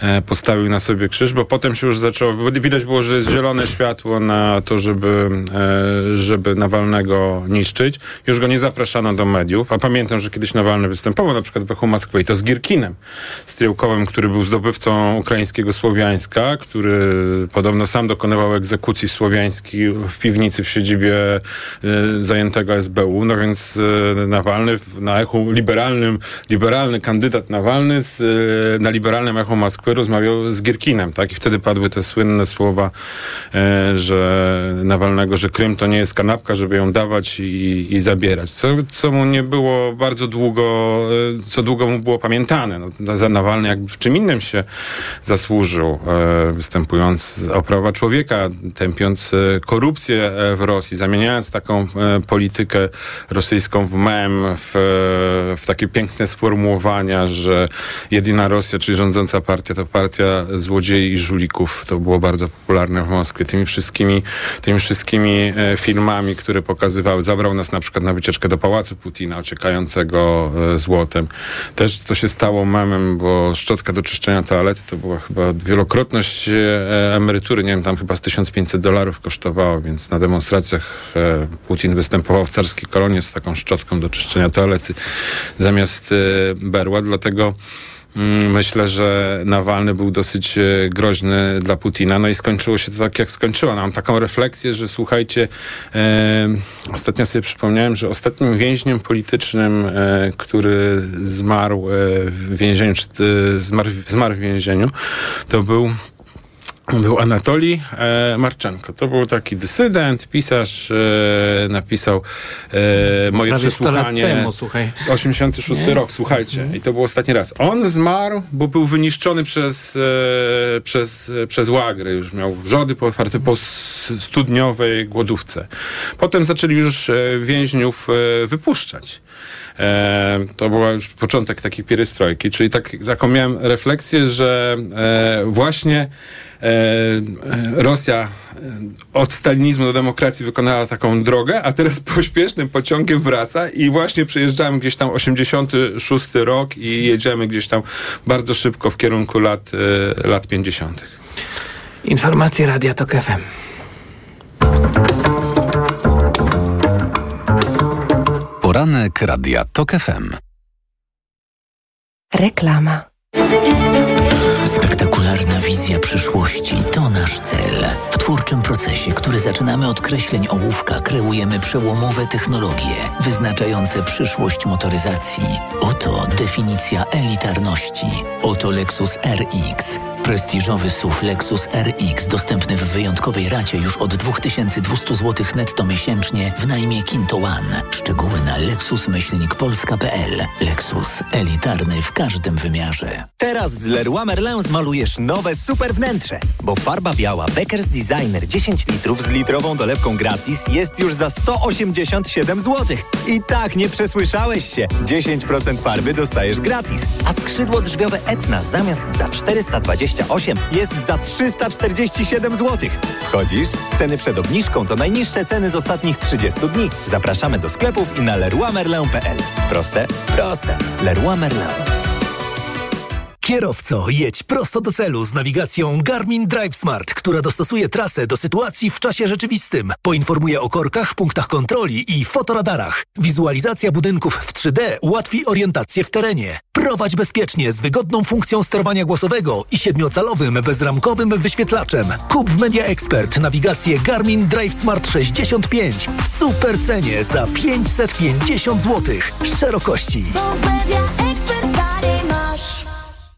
e, postawił na sobie krzyż, bo potem się już zaczęło, widać było, że jest zielone światło na to, żeby, żeby Nawalnego niszczyć. Już go nie zapraszano do mediów, a pamiętam, że kiedyś Nawalny występował na przykład w Echu Moskwy i to z Gierkinem, z Tyłkowem, który był zdobywcą ukraińskiego Słowiańska, który podobno sam dokonywał egzekucji Słowiański w piwnicy w siedzibie zajętego SBU. Więc e, Nawalny na echu liberalnym, liberalny kandydat Nawalny z, e, na liberalnym echu Moskwy rozmawiał z Gierkinem, tak? I wtedy padły te słynne słowa, e, że Nawalnego, że Krym to nie jest kanapka, żeby ją dawać i, i zabierać. Co, co mu nie było bardzo długo, co długo mu było pamiętane. No, za Nawalny jak w czym innym się zasłużył, występując o prawa człowieka, tępiąc korupcję w Rosji, zamieniając taką politykę rosyjską w mem, w, w takie piękne sformułowania, że jedyna Rosja, czyli rządząca partia, to partia złodziei i żulików. To było bardzo popularne w Moskwie. Tymi wszystkimi, tymi wszystkimi e, filmami, które pokazywały, zabrał nas na przykład na wycieczkę do Pałacu Putina, ociekającego e, złotem. Też to się stało memem, bo szczotka do czyszczenia toalety to była chyba wielokrotność e, emerytury, nie wiem, tam chyba z 1500 dolarów kosztowało, więc na demonstracjach Putin występował w carskiej kolonie z taką szczotką do czyszczenia toalety zamiast e, berła, dlatego mm, Myślę, że Nawalny był dosyć e, groźny dla Putina. No i skończyło się to tak, jak skończyło. No, mam taką refleksję, że słuchajcie, e, ostatnio sobie przypomniałem, że ostatnim więźniem politycznym, e, który zmarł e, w więzieniu, czy e, zmarł, zmarł w więzieniu, to był był Anatolii e, Marczenko. To był taki dysydent, pisarz, e, napisał e, moje Prawie przesłuchanie. Temu, słuchaj. 86 Nie? rok, słuchajcie. I to był ostatni raz. On zmarł, bo był wyniszczony przez, e, przez, e, przez łagry. Już miał wrzody otwarte po studniowej głodówce. Potem zaczęli już e, więźniów e, wypuszczać. E, to był już początek takiej pierystrojki, czyli tak, taką miałem refleksję, że e, właśnie E, Rosja e, od stalinizmu do demokracji wykonała taką drogę, a teraz pośpiesznym pociągiem wraca i właśnie przejeżdżamy gdzieś tam 86 rok i jedziemy gdzieś tam bardzo szybko w kierunku lat, e, lat 50. Informacje Radia Tok FM. Poranek Radia TOK FM. Reklama. Spektakularna wizja przyszłości to nasz cel. W twórczym procesie, który zaczynamy od kreśleń ołówka, kreujemy przełomowe technologie wyznaczające przyszłość motoryzacji. Oto definicja elitarności. Oto Lexus RX. Prestiżowy SUV Lexus RX dostępny w wyjątkowej racie już od 2200 zł netto miesięcznie w najmie Kinto One. Szczegóły na lexus-polska.pl. Lexus. Elitarny w każdym wymiarze. Teraz z Leroy Merlin zmalujesz nowe super wnętrze, bo farba biała Beckers Designer 10 litrów z litrową dolewką gratis jest już za 187 zł. I tak nie przesłyszałeś się. 10% farby dostajesz gratis, a skrzydło drzwiowe Etna zamiast za 428 jest za 347 zł. Wchodzisz? Ceny przed obniżką to najniższe ceny z ostatnich 30 dni. Zapraszamy do sklepów i na leroymerlin.pl. Proste? Proste. Leroy Merlin. Kierowco, jedź prosto do celu z nawigacją Garmin Drive Smart, która dostosuje trasę do sytuacji w czasie rzeczywistym. Poinformuje o korkach, punktach kontroli i fotoradarach. Wizualizacja budynków w 3D ułatwi orientację w terenie. Prowadź bezpiecznie z wygodną funkcją sterowania głosowego i siedmiocalowym bezramkowym wyświetlaczem. Kup w Media Expert nawigację Garmin Drive Smart 65 w super cenie za 550 zł. Szerokości.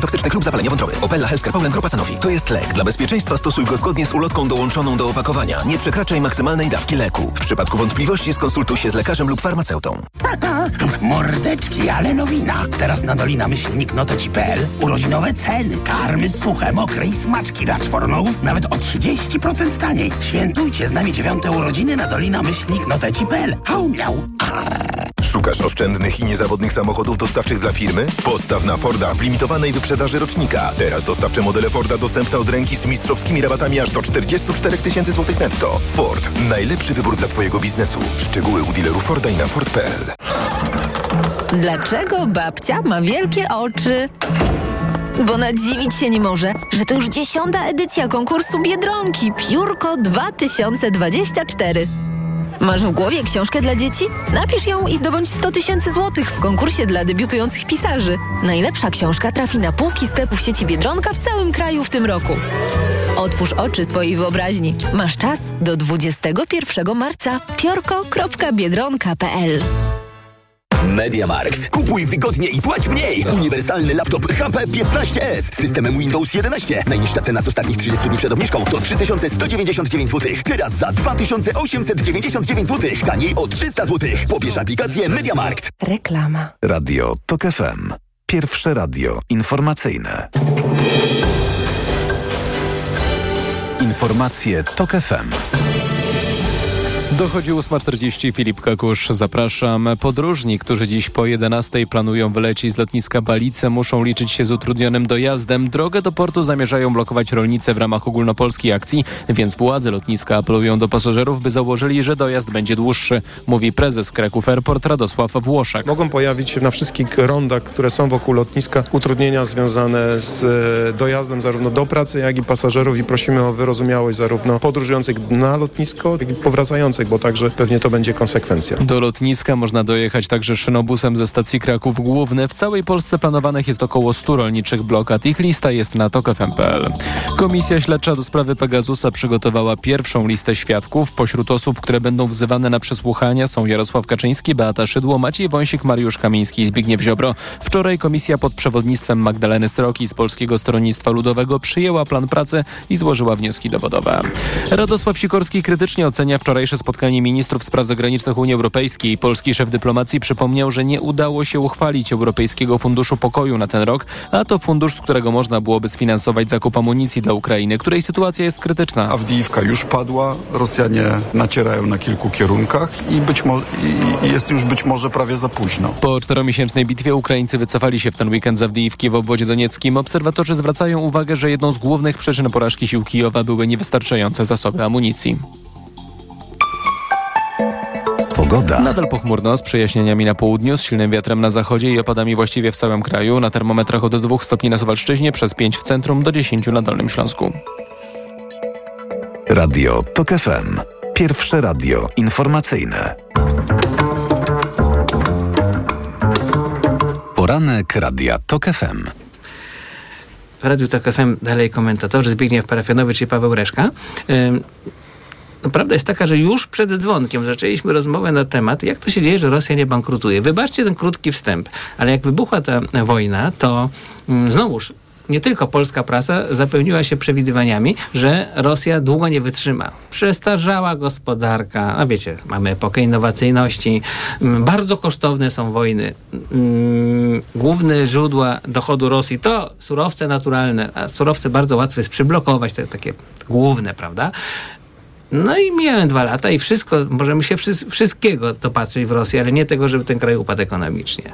toksycznych lub zapalenia wątroby. Opella Healthcare Poland Grupa Sanofi. To jest lek. Dla bezpieczeństwa stosuj go zgodnie z ulotką dołączoną do opakowania. Nie przekraczaj maksymalnej dawki leku. W przypadku wątpliwości skonsultuj się z lekarzem lub farmaceutą. Mordeczki, ale nowina. Teraz na Dolina Myślnik Noteci.pl urodzinowe ceny. Karmy suche, mokre i smaczki dla czwornogów nawet o 30% taniej. Świętujcie z nami dziewiąte urodziny na Dolina Myślnik Noteci.pl. Hał miał. Szukasz oszczędnych i niezawodnych samochodów dostawczych dla firmy? Postaw na Forda w limitowanej wyprzedaży rocznika. Teraz dostawcze modele Forda dostępne od ręki z mistrzowskimi rabatami aż do 44 tysięcy złotych netto. Ford. Najlepszy wybór dla Twojego biznesu. Szczegóły u dealerów Forda i na Ford.pl. Dlaczego babcia ma wielkie oczy? Bo nadziwić się nie może, że to już dziesiąta edycja konkursu Biedronki Piórko 2024. Masz w głowie książkę dla dzieci? Napisz ją i zdobądź 100 tysięcy złotych w konkursie dla debiutujących pisarzy. Najlepsza książka trafi na półki sklepów sieci Biedronka w całym kraju w tym roku. Otwórz oczy swojej wyobraźni. Masz czas do 21 marca. piorko.biedronka.pl Mediamarkt. Kupuj wygodnie i płać mniej. Uniwersalny laptop HP 15S z systemem Windows 11. Najniższa cena z ostatnich 30 dni przed obniżką to 3199 zł. Teraz za 2899 zł. Taniej o 300 zł. Pobierz aplikację Mediamarkt. Reklama. Radio TOK FM. Pierwsze radio informacyjne. Informacje TOK FM. Dochodzi 8.40, Filip Kakusz, zapraszam. Podróżni, którzy dziś po 11 planują wylecieć z lotniska Balice, muszą liczyć się z utrudnionym dojazdem. Drogę do portu zamierzają blokować rolnicy w ramach ogólnopolskiej akcji, więc władze lotniska apelują do pasażerów, by założyli, że dojazd będzie dłuższy, mówi prezes Kraków Airport Radosław Włoszak. Mogą pojawić się na wszystkich rondach, które są wokół lotniska, utrudnienia związane z e, dojazdem zarówno do pracy, jak i pasażerów i prosimy o wyrozumiałość zarówno podróżujących na lotnisko, jak i powracających bo także pewnie to będzie konsekwencja. Do lotniska można dojechać także szynobusem ze stacji Kraków Główny. W całej Polsce planowanych jest około 100 rolniczych blokad. Ich lista jest na tokfm.pl. Komisja Śledcza do sprawy Pegasusa przygotowała pierwszą listę świadków. Pośród osób, które będą wzywane na przesłuchania są Jarosław Kaczyński, Beata Szydło, Maciej Wąsik, Mariusz Kamiński i Zbigniew Ziobro. Wczoraj komisja pod przewodnictwem Magdaleny Sroki z Polskiego Stronnictwa Ludowego przyjęła plan pracy i złożyła wnioski dowodowe. Radosław Sikorski krytycznie ocenia wczorajsze spotkanie spotkanie ministrów spraw zagranicznych Unii Europejskiej. Polski szef dyplomacji przypomniał, że nie udało się uchwalić Europejskiego Funduszu Pokoju na ten rok, a to fundusz, z którego można byłoby sfinansować zakup amunicji dla Ukrainy, której sytuacja jest krytyczna. Awdijiwka już padła, Rosjanie nacierają na kilku kierunkach i, być mo- i jest już być może prawie za późno. Po czteromiesięcznej bitwie Ukraińcy wycofali się w ten weekend z Awdijiwki w obwodzie donieckim. Obserwatorzy zwracają uwagę, że jedną z głównych przyczyn porażki sił Kijowa były niewystarczające zasoby amunicji. Pogoda. Nadal pochmurno z przejaśnieniami na południu, z silnym wiatrem na zachodzie i opadami właściwie w całym kraju. Na termometrach od 2 stopni na Suwalszczyźnie, przez 5 w centrum do 10 na Dolnym Śląsku. Radio TOK FM. Pierwsze radio informacyjne. Poranek Radia TOK FM. W Radiu TOK FM dalej komentatorzy Zbigniew Parafianowicz i Paweł Reszka. Ym, no, prawda jest taka, że już przed dzwonkiem zaczęliśmy rozmowę na temat, jak to się dzieje, że Rosja nie bankrutuje. Wybaczcie ten krótki wstęp, ale jak wybuchła ta wojna, to mm, znowuż nie tylko polska prasa zapełniła się przewidywaniami, że Rosja długo nie wytrzyma. Przestarzała gospodarka, a wiecie, mamy epokę innowacyjności, mm, bardzo kosztowne są wojny. Mm, główne źródła dochodu Rosji to surowce naturalne, a surowce bardzo łatwo jest przyblokować, te takie główne, prawda? No i mijają dwa lata i wszystko, możemy się wszy- wszystkiego dopatrzyć w Rosji, ale nie tego, żeby ten kraj upadł ekonomicznie.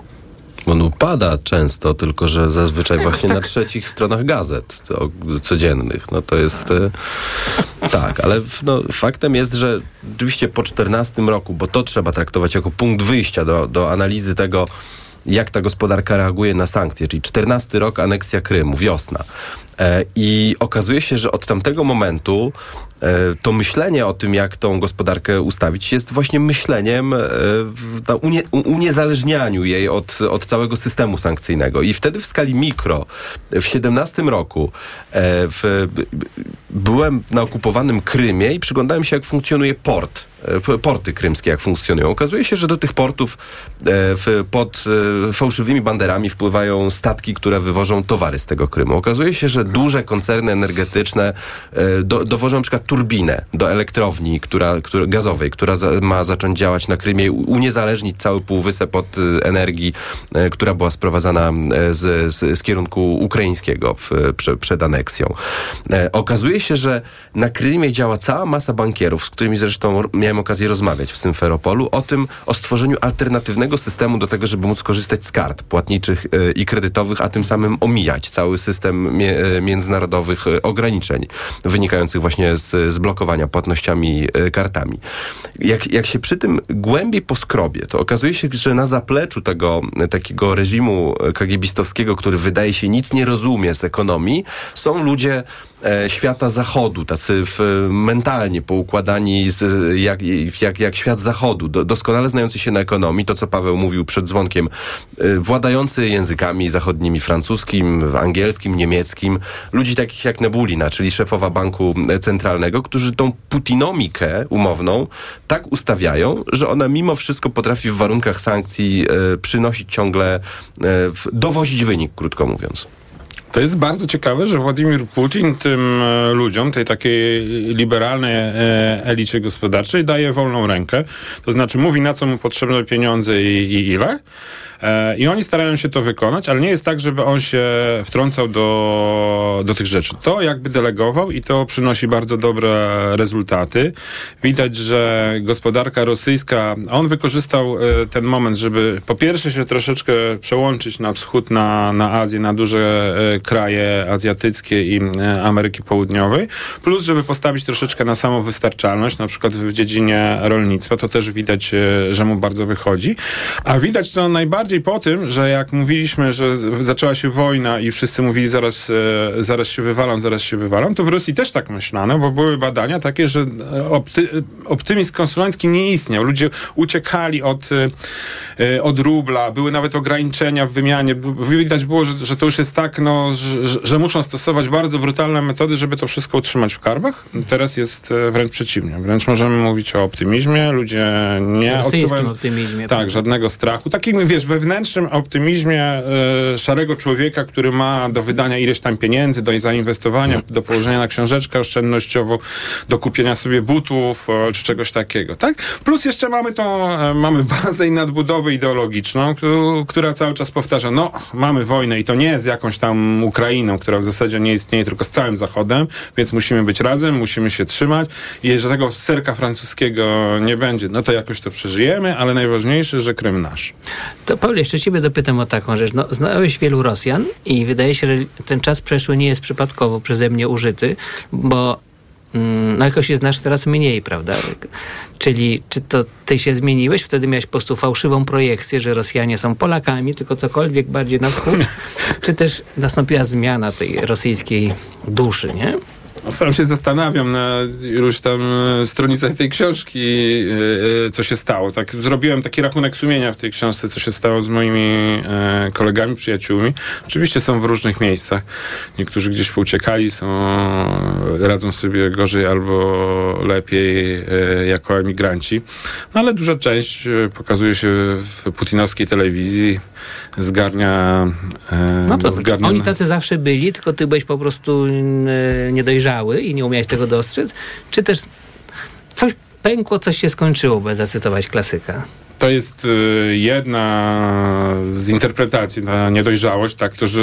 On upada często, tylko że zazwyczaj właśnie na trzecich stronach gazet codziennych. No to jest e, tak, ale no, faktem jest, że rzeczywiście po 14 roku, bo to trzeba traktować jako punkt wyjścia do, do analizy tego, jak ta gospodarka reaguje na sankcje, czyli 14 rok aneksja Krymu, wiosna. E, I okazuje się, że od tamtego momentu to myślenie o tym, jak tą gospodarkę ustawić, jest właśnie myśleniem e, w- na unie, uniezależnianiu jej od, od całego systemu sankcyjnego. I wtedy w skali mikro, w 17 roku, e, w, byłem na okupowanym Krymie i przyglądałem się, jak funkcjonuje port. E, Porty krymskie, jak funkcjonują. Okazuje się, że do tych portów e, pod e, fałszywymi banderami wpływają statki, które wywożą towary z tego Krymu. Okazuje się, że duże koncerny energetyczne do, dowożą przykład turbinę do elektrowni która, która, gazowej, która za, ma zacząć działać na Krymie uniezależnić cały półwysep od energii, która była sprowadzana z, z, z kierunku ukraińskiego w, prze, przed aneksją. Okazuje się, że na Krymie działa cała masa bankierów, z którymi zresztą miałem okazję rozmawiać w Symferopolu, o tym, o stworzeniu alternatywnego systemu do tego, żeby móc korzystać z kart płatniczych e, i kredytowych, a tym samym omijać cały system e, międzynarodowych e, ograniczeń wynikających właśnie z, z blokowania płatnościami kartami. Jak, jak się przy tym głębiej poskrobie, to okazuje się, że na zapleczu tego takiego reżimu kagiebistowskiego, który wydaje się nic nie rozumie z ekonomii, są ludzie świata zachodu, tacy w, mentalnie poukładani z, jak, jak, jak świat zachodu, do, doskonale znający się na ekonomii, to co Paweł mówił przed dzwonkiem, e, władający językami zachodnimi, francuskim, angielskim, niemieckim, ludzi takich jak Nebulina, czyli szefowa banku centralnego, którzy tą putinomikę umowną tak ustawiają, że ona mimo wszystko potrafi w warunkach sankcji e, przynosić ciągle, e, dowozić wynik, krótko mówiąc. To jest bardzo ciekawe, że Władimir Putin tym e, ludziom, tej takiej liberalnej e, elicie gospodarczej daje wolną rękę. To znaczy mówi, na co mu potrzebne pieniądze i, i ile. E, I oni starają się to wykonać, ale nie jest tak, żeby on się wtrącał do, do tych rzeczy. To jakby delegował i to przynosi bardzo dobre rezultaty. Widać, że gospodarka rosyjska, on wykorzystał e, ten moment, żeby po pierwsze się troszeczkę przełączyć na wschód, na, na Azję, na duże e, kraje azjatyckie i Ameryki Południowej, plus żeby postawić troszeczkę na samowystarczalność, na przykład w dziedzinie rolnictwa, to też widać, że mu bardzo wychodzi. A widać to najbardziej po tym, że jak mówiliśmy, że zaczęła się wojna i wszyscy mówili zaraz, e, zaraz się wywalam, zaraz się wywalam, to w Rosji też tak myślano, bo były badania takie, że e, opty, optymizm konsumencki nie istniał. Ludzie uciekali od, e, od rubla, były nawet ograniczenia w wymianie. Widać było, że, że to już jest tak, no, że, że- muszą stosować bardzo brutalne metody, żeby to wszystko utrzymać w karbach. Teraz jest wręcz przeciwnie. Wręcz możemy mówić o optymizmie. Ludzie nie odczuwają... optymizmie. Tak, żadnego strachu. Takim, wiesz, wewnętrznym optymizmie e, szarego człowieka, który ma do wydania ileś tam pieniędzy, do zainwestowania, do położenia na książeczkę oszczędnościową, do kupienia sobie butów czy czegoś takiego, tak? Plus jeszcze mamy tą, e, mamy bazę i nadbudowę ideologiczną, któ- która cały czas powtarza, no, mamy wojnę i to nie z jakąś tam Ukrainą, która w zasadzie nie istnieje, tylko z całym Zachodem, więc musimy być razem, musimy się trzymać i jeżeli tego serka francuskiego nie będzie, no to jakoś to przeżyjemy, ale najważniejsze, że Krym nasz. To Paweł, jeszcze ciebie dopytam o taką rzecz. No, znałeś wielu Rosjan i wydaje się, że ten czas przeszły nie jest przypadkowo przeze mnie użyty, bo mm, no jakoś się znasz teraz mniej, prawda? Czyli czy to ty się zmieniłeś? Wtedy miałeś po prostu fałszywą projekcję, że Rosjanie są Polakami, tylko cokolwiek bardziej na wschód? czy też nastąpiła zmiana tej rosyjskiej duszy, nie? No, Sam się zastanawiam na iluś tam e, stronicach tej książki, e, e, co się stało. Tak, zrobiłem taki rachunek sumienia w tej książce, co się stało z moimi kolegami, przyjaciółmi. Oczywiście są w różnych miejscach. Niektórzy gdzieś pouciekali, są, radzą sobie gorzej albo lepiej jako emigranci. No ale duża część pokazuje się w putinowskiej telewizji, zgarnia... No to zgarnia oni tacy zawsze byli, tylko ty byłeś po prostu e, i nie umiałeś tego dostrzec? Czy też coś pękło, coś się skończyło, by zacytować klasyka? To jest y, jedna z interpretacji na niedojrzałość, tak, to, że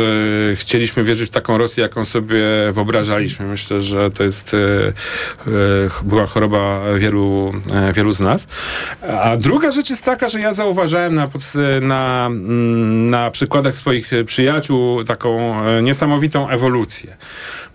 chcieliśmy wierzyć w taką Rosję, jaką sobie wyobrażaliśmy. Myślę, że to jest, y, y, była choroba wielu, wielu z nas. A druga rzecz jest taka, że ja zauważałem na, na, mm, na przykładach swoich przyjaciół taką niesamowitą ewolucję.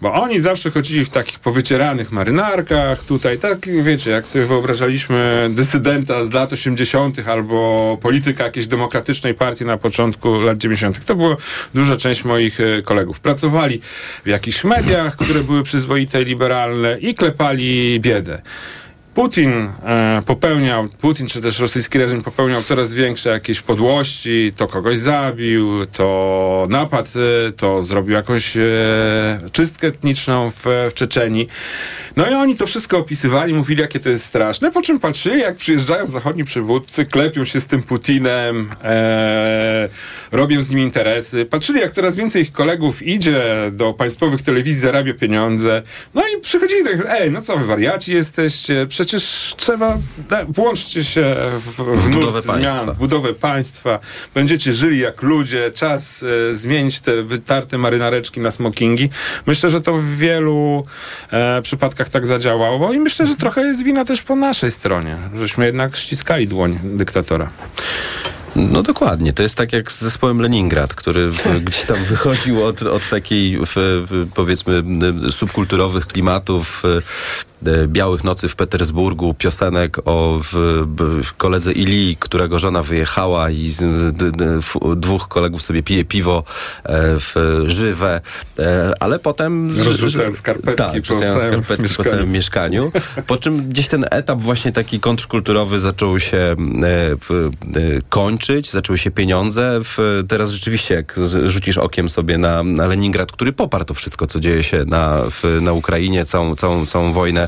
Bo oni zawsze chodzili w takich powycieranych marynarkach, tutaj, tak, wiecie, jak sobie wyobrażaliśmy dysydenta z lat 80., albo polityka jakiejś demokratycznej partii na początku lat 90. To była duża część moich e, kolegów. Pracowali w jakichś mediach, które były przyzwoite liberalne i klepali biedę. Putin e, popełniał, Putin czy też rosyjski reżim popełniał coraz większe jakieś podłości, to kogoś zabił, to napadł, e, to zrobił jakąś e, czystkę etniczną w, w Czeczenii. No i oni to wszystko opisywali, mówili jakie to jest straszne, po czym patrzyli jak przyjeżdżają zachodni przywódcy, klepią się z tym Putinem, e, robią z nim interesy. Patrzyli jak coraz więcej ich kolegów idzie do państwowych telewizji, zarabia pieniądze. No i przychodzili tak, ej, no co wy wariaci jesteście, przecież trzeba, da, włączcie się w, w budowę państwa. zmian, w budowę państwa, będziecie żyli jak ludzie, czas e, zmienić te wytarte marynareczki na smokingi. Myślę, że to w wielu e, przypadkach tak zadziałało i myślę, że trochę jest wina też po naszej stronie, żeśmy jednak ściskali dłoń dyktatora. No dokładnie. To jest tak jak z zespołem Leningrad, który w, gdzieś tam wychodził od, od takiej w, w, powiedzmy subkulturowych klimatów y, Białych Nocy w Petersburgu, piosenek o w, w koledze Ili, którego żona wyjechała i z, d, d, f, dwóch kolegów sobie pije piwo e, w żywe, e, ale potem... Rozrzucając skarpetki tak, po skarpetki po całym mieszkaniu. Po czym gdzieś ten etap właśnie taki kontrkulturowy zaczął się e, e, kończyć, zaczęły się pieniądze. Teraz rzeczywiście, jak rzucisz okiem sobie na, na Leningrad, który poparł to wszystko, co dzieje się na, w, na Ukrainie, całą, całą, całą wojnę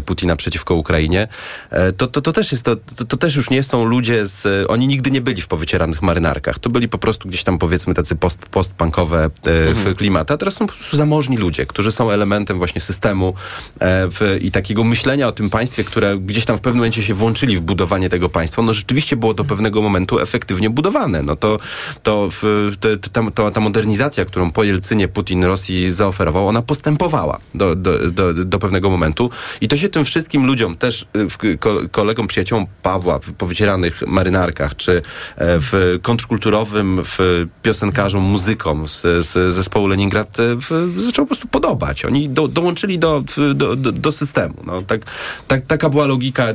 Putina przeciwko Ukrainie, e, to, to, to też jest, to, to, to też już nie są ludzie z, oni nigdy nie byli w powycieranych marynarkach. To byli po prostu gdzieś tam powiedzmy tacy post, postpunkowe e, w klimaty, a teraz są po prostu zamożni ludzie, którzy są elementem właśnie systemu e, w, i takiego myślenia o tym państwie, które gdzieś tam w pewnym momencie się włączyli w budowanie tego państwa. No rzeczywiście było do pewnego momentu efektywnie budowane. No to, to w, ta, ta, ta modernizacja, którą po Jelcynie Putin Rosji zaoferował, ona postępowała do, do, do, do pewnego momentu i to się tym wszystkim ludziom, też y, kolegom, przyjaciołom Pawła w powycieranych marynarkach, czy e, w kontrkulturowym, w piosenkarzom, muzykom z, z zespołu Leningrad e, w, zaczęło po prostu podobać. Oni do, dołączyli do, do, do, systemu. No, tak, tak, taka była logika, e,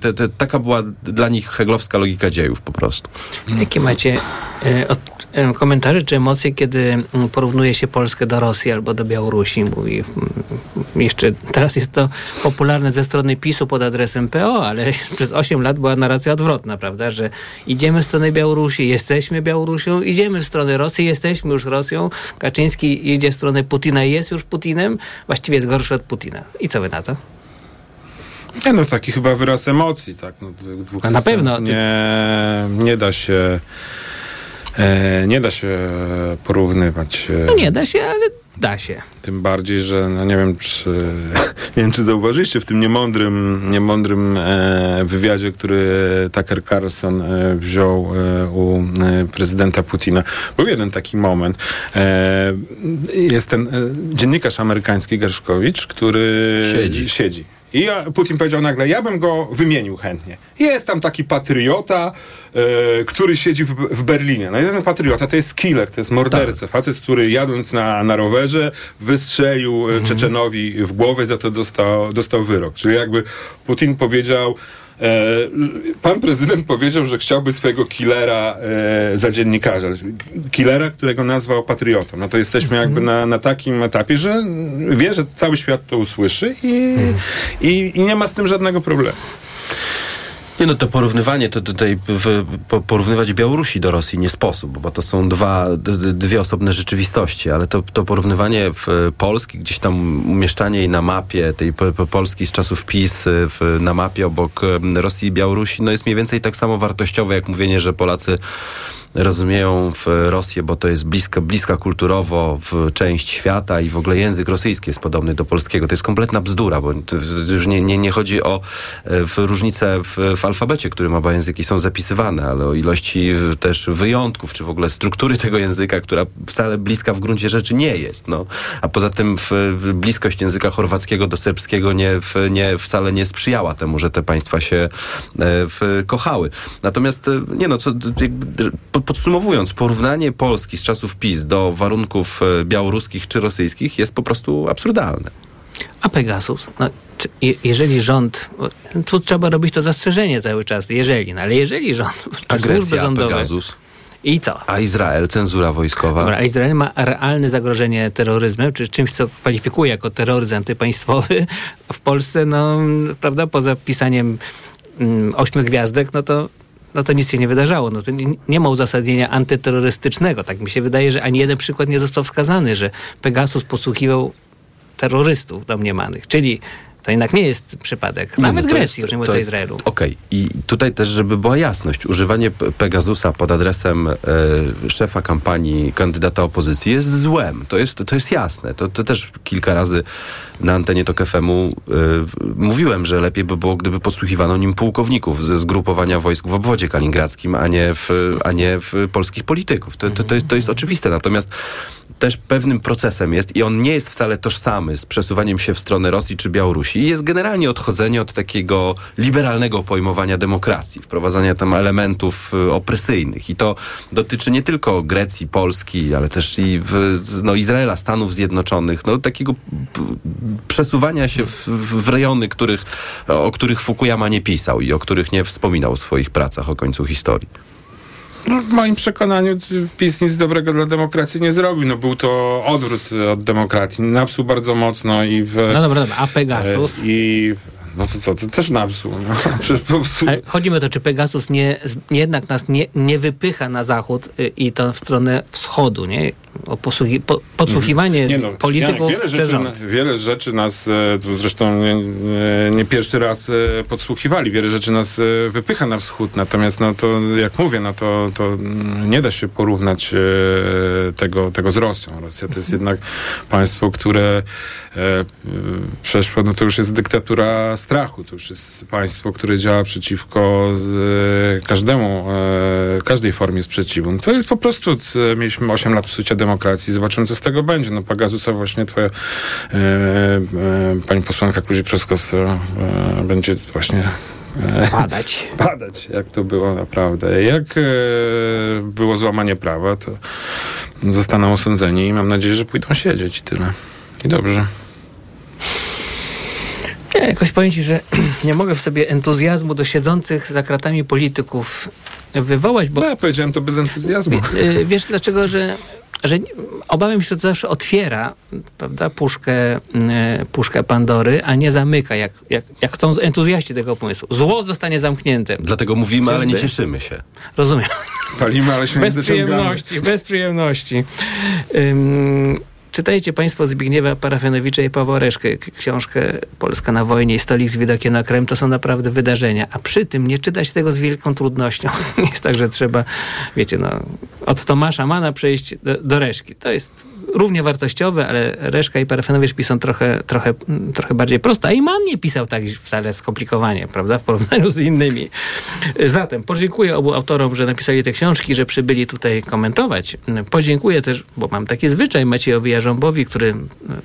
te, te, taka była dla nich heglowska logika dziejów po prostu. Jakie macie od, komentarze czy emocje, kiedy mm, porównuje się Polskę do Rosji albo do Białorusi? Mówi, mm, jeszcze teraz jest to popularne ze strony PiSu pod adresem PO, ale przez 8 lat była narracja odwrotna, prawda? Że idziemy w stronę Białorusi, jesteśmy Białorusią, idziemy w stronę Rosji, jesteśmy już Rosją. Kaczyński idzie w stronę Putina, jest już Putinem, właściwie jest gorszy od Putina. I co wy na to? Nie no, taki chyba wyraz emocji, tak. No, dwóch na pewno, ty- Nie, nie da się e, nie da się porównywać. e, No nie da się, ale da się. Tym bardziej, że no nie wiem, czy nie wiem, czy zauważyliście w tym niemądrym, niemądrym e, wywiadzie, który Tucker Carlson e, wziął e, u e, prezydenta Putina. Był jeden taki moment. E, jest ten e, dziennikarz amerykański Gerszkowicz, który Siedzi. siedzi. I Putin powiedział nagle, ja bym go wymienił chętnie. Jest tam taki patriota, który siedzi w, w Berlinie. No ten patriota to jest killer, to jest morderca. Facet, który jadąc na, na rowerze wystrzelił e, Czeczenowi w głowę, za to dostał, dostał wyrok. Czyli jakby Putin powiedział, E, pan prezydent powiedział, że chciałby swojego killera e, za dziennikarza. Killera, którego nazwał patriotą. No to jesteśmy jakby na, na takim etapie, że wie, że cały świat to usłyszy i, i, i nie ma z tym żadnego problemu. Nie no, to porównywanie, to tutaj w, po, porównywać Białorusi do Rosji nie sposób, bo to są dwa, dwie osobne rzeczywistości, ale to, to porównywanie Polski, gdzieś tam umieszczanie jej na mapie, tej po, po Polski z czasów PiS w, na mapie obok Rosji i Białorusi, no jest mniej więcej tak samo wartościowe, jak mówienie, że Polacy rozumieją w Rosję, bo to jest bliska, bliska kulturowo w część świata i w ogóle język rosyjski jest podobny do polskiego. To jest kompletna bzdura, bo już nie, nie, nie chodzi o e, w różnice w, w alfabecie, którym oba języki są zapisywane, ale o ilości w- też wyjątków, czy w ogóle struktury tego języka, która wcale bliska w gruncie rzeczy nie jest. No. A poza tym w, w bliskość języka chorwackiego do serbskiego nie, w, nie, wcale nie sprzyjała temu, że te państwa się e, w, kochały. Natomiast, e, nie no, co, podsumowując, porównanie Polski z czasów PiS do warunków e, białoruskich czy rosyjskich jest po prostu absurdalne. A Pegasus? No, czy, je, jeżeli rząd, tu trzeba robić to zastrzeżenie cały czas, jeżeli, no ale jeżeli rząd, czy służby Agresja, rządowe... Pegasus. I co? A Izrael, cenzura wojskowa. Dobra, a Izrael ma realne zagrożenie terroryzmem, czy czymś, co kwalifikuje jako terroryzm antypaństwowy. W Polsce, no, prawda, poza pisaniem mm, ośmiu gwiazdek, no to no to nic się nie wydarzało. No to nie, nie ma uzasadnienia antyterrorystycznego. Tak mi się wydaje, że ani jeden przykład nie został wskazany, że Pegasus posługiwał terrorystów domniemanych. Czyli to jednak nie jest przypadek. Nie, no Nawet to Grecji, już nie mówiąc o Izraelu. Okej, i tutaj też, żeby była jasność, używanie Pegasusa pod adresem e, szefa kampanii kandydata opozycji jest złem. To jest, to jest jasne. To, to też kilka razy na antenie TOK FM-u e, mówiłem, że lepiej by było, gdyby podsłuchiwano nim pułkowników ze zgrupowania wojsk w obwodzie kaliningradzkim, a nie w, a nie w polskich polityków. To, to, to, jest, to jest oczywiste. Natomiast też pewnym procesem jest i on nie jest wcale tożsamy z przesuwaniem się w stronę Rosji czy Białorusi. Jest generalnie odchodzenie od takiego liberalnego pojmowania demokracji, wprowadzania tam elementów y, opresyjnych. I to dotyczy nie tylko Grecji, Polski, ale też i w, no, Izraela, Stanów Zjednoczonych. No, takiego przesuwania się w, w rejony, których, o których Fukuyama nie pisał i o których nie wspominał w swoich pracach o końcu historii. No, w moim przekonaniu PiS nic dobrego dla demokracji nie zrobił. No, był to odwrót od demokracji. Napsuł bardzo mocno i w... No dobra, dobra. A Pegasus? E, I... No to co, to też napsuł. No. Przecież po prostu... Ale chodzi mi o to, czy Pegasus nie, jednak nas nie, nie wypycha na zachód y, i to w stronę wschodu, nie? O posługi, po, podsłuchiwanie Mhm. Nie no, polityków wiele rzeczy, rząd. wiele rzeczy nas, e, zresztą nie, nie- pierwszy raz e, podsłuchiwali, wiele rzeczy nas e, wypycha na wschód, natomiast no to, jak mówię, no to, to nie da się porównać tego, tego z Rosją. Rosja to jest jednak państwo, które przeszło, no to już jest dyktatura strachu, to już jest państwo, które działa przeciwko każdemu, każdej formie sprzeciwu. No to jest po prostu, mieliśmy 8 lat psucia demokracji, zobaczymy co z tego będzie. No Pegasusa właśnie twoja e, e, pani posłanka Kuzik-Trzaskowska e, będzie właśnie e, Badać. badać, jak to było naprawdę. Jak e, było złamanie prawa, to zostaną osądzeni i mam nadzieję, że pójdą siedzieć i tyle. I dobrze. Ja jakoś powiem ci, że nie mogę w sobie entuzjazmu do siedzących za kratami polityków wywołać, bo... No ja powiedziałem to bez entuzjazmu. Y, Wiesz dlaczego, że, że obawiam się, że to zawsze otwiera prawda, puszkę, y, puszkę Pandory, a nie zamyka, jak, jak, jak chcą entuzjaści tego pomysłu. Zło zostanie zamknięte. Dlatego mówimy, ale nie cieszymy się. Rozumiem. Palimy, ale się nie Bez przyjemności, bez przyjemności. Czytajcie Państwo Zbigniewa Parafianowicza i Pawła Reszkę, książkę Polska na wojnie i stolik z widokiem na Krem. To są naprawdę wydarzenia. A przy tym nie czytać tego z wielką trudnością. jest tak, że trzeba, wiecie, no, od Tomasza Mana przejść do, do Reszki. To jest równie wartościowe, ale Reszka i Parafianowicz piszą trochę, trochę, trochę bardziej prosto. A i Man nie pisał tak wcale skomplikowanie, prawda, w porównaniu z innymi. Zatem podziękuję obu autorom, że napisali te książki, że przybyli tutaj komentować. Podziękuję też, bo mam taki zwyczaj, Maciejowi Jarząbowi, który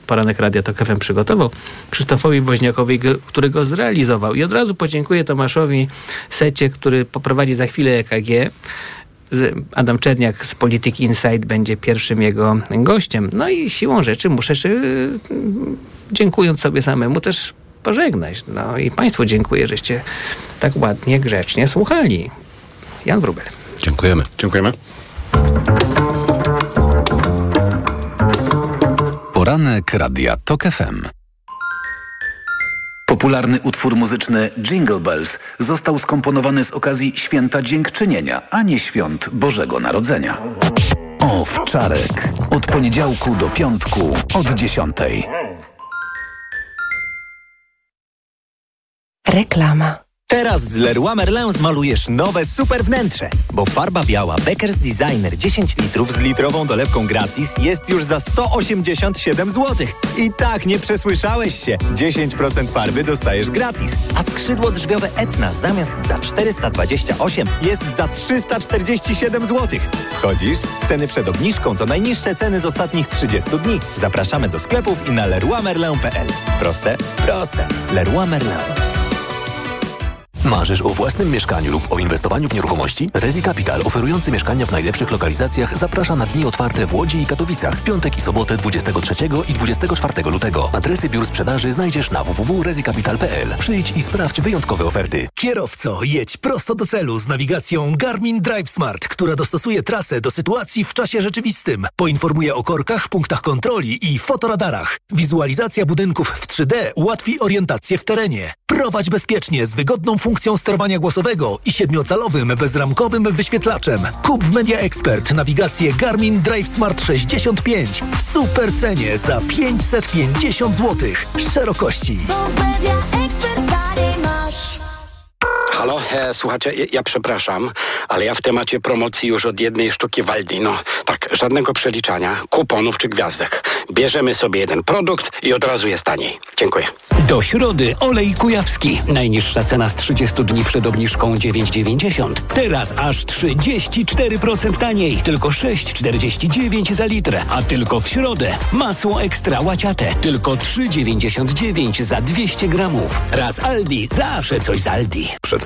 poranek Radia Tok FM przygotował, Krzysztofowi Woźniakowi, który go zrealizował. I od razu podziękuję Tomaszowi Secie, który poprowadzi za chwilę EKG. Adam Czerniak z Polityki Insight będzie pierwszym jego gościem. No i siłą rzeczy muszę się, y, dziękując sobie samemu, też pożegnać. No i Państwu dziękuję, żeście tak ładnie, grzecznie słuchali. Jan Wrubel. Dziękujemy. Dziękujemy. Poranek Radia TOK FM. Popularny utwór muzyczny Jingle Bells został skomponowany z okazji Święta Dziękczynienia, a nie Świąt Bożego Narodzenia. Owczarek. Od poniedziałku do piątku od dziesiątej. Reklama. Teraz z Leroy Merlin zmalujesz nowe super wnętrze, bo farba biała Beckers Designer 10 litrów z litrową dolewką gratis jest już za 187 zł. I tak nie przesłyszałeś się. 10% farby dostajesz gratis, a skrzydło drzwiowe Etna zamiast za 428 jest za 347 zł. Wchodzisz? Ceny przed obniżką to najniższe ceny z ostatnich 30 dni. Zapraszamy do sklepów i na leroymerlin.pl. Proste? Proste. Leroy Merlin. Marzysz o własnym mieszkaniu lub o inwestowaniu w nieruchomości? Rezi Capital, oferujący mieszkania w najlepszych lokalizacjach, zaprasza na dni otwarte w Łodzi i Katowicach w piątek i sobotę 23 i 24 lutego. Adresy biur sprzedaży znajdziesz na www.rezicapital.pl. Przyjdź i sprawdź wyjątkowe oferty. Kierowco, jedź prosto do celu z nawigacją Garmin Drive Smart, która dostosuje trasę do sytuacji w czasie rzeczywistym. Poinformuje o korkach, punktach kontroli i fotoradarach. Wizualizacja budynków w 3D ułatwi orientację w terenie. Prowadź bezpiecznie z wygodną funkcją sterowania głosowego i siedmiocalowym bezramkowym wyświetlaczem. Kup w Media Expert nawigację Garmin Drive Smart 65 w super cenie za 550 zł. Szerokości. Halo, e, słuchajcie, ja, ja przepraszam, ale ja w temacie promocji już od jednej sztuki Waldi. No tak, żadnego przeliczania, kuponów czy gwiazdek. Bierzemy sobie jeden produkt i od razu jest taniej. Dziękuję. Do środy olej kujawski. Najniższa cena z 30 dni przed obniżką 9,90. Teraz aż 34% taniej. Tylko 6,49 za litr. A tylko w środę masło ekstra łaciate. Tylko 3,99 za 200 gramów. Raz Aldi, zawsze coś z Aldi. Przed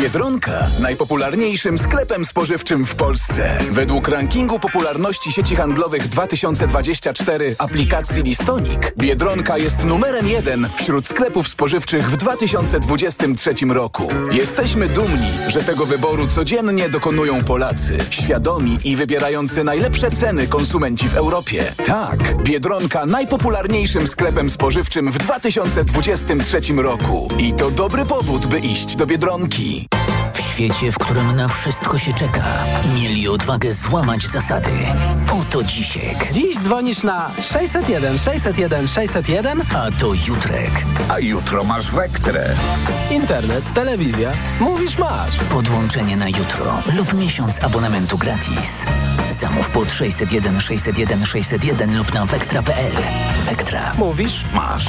Biedronka najpopularniejszym sklepem spożywczym w Polsce. Według rankingu popularności sieci handlowych 2024 aplikacji Listonik, Biedronka jest numerem jeden wśród sklepów spożywczych w 2023 roku. Jesteśmy dumni, że tego wyboru codziennie dokonują Polacy, świadomi i wybierający najlepsze ceny konsumenci w Europie. Tak, Biedronka najpopularniejszym sklepem spożywczym w 2023 roku. I to dobry powód, by iść do Biedronki. W świecie, w którym na wszystko się czeka, mieli odwagę złamać zasady. Oto Dzisiek. Dziś dzwonisz na 601 601 601, a to Jutrek. A jutro masz Wektrę. Internet, telewizja. Mówisz masz. Podłączenie na jutro lub miesiąc abonamentu gratis. Zamów pod 601 601 601 lub na wektra.pl. Wektra. Mówisz masz.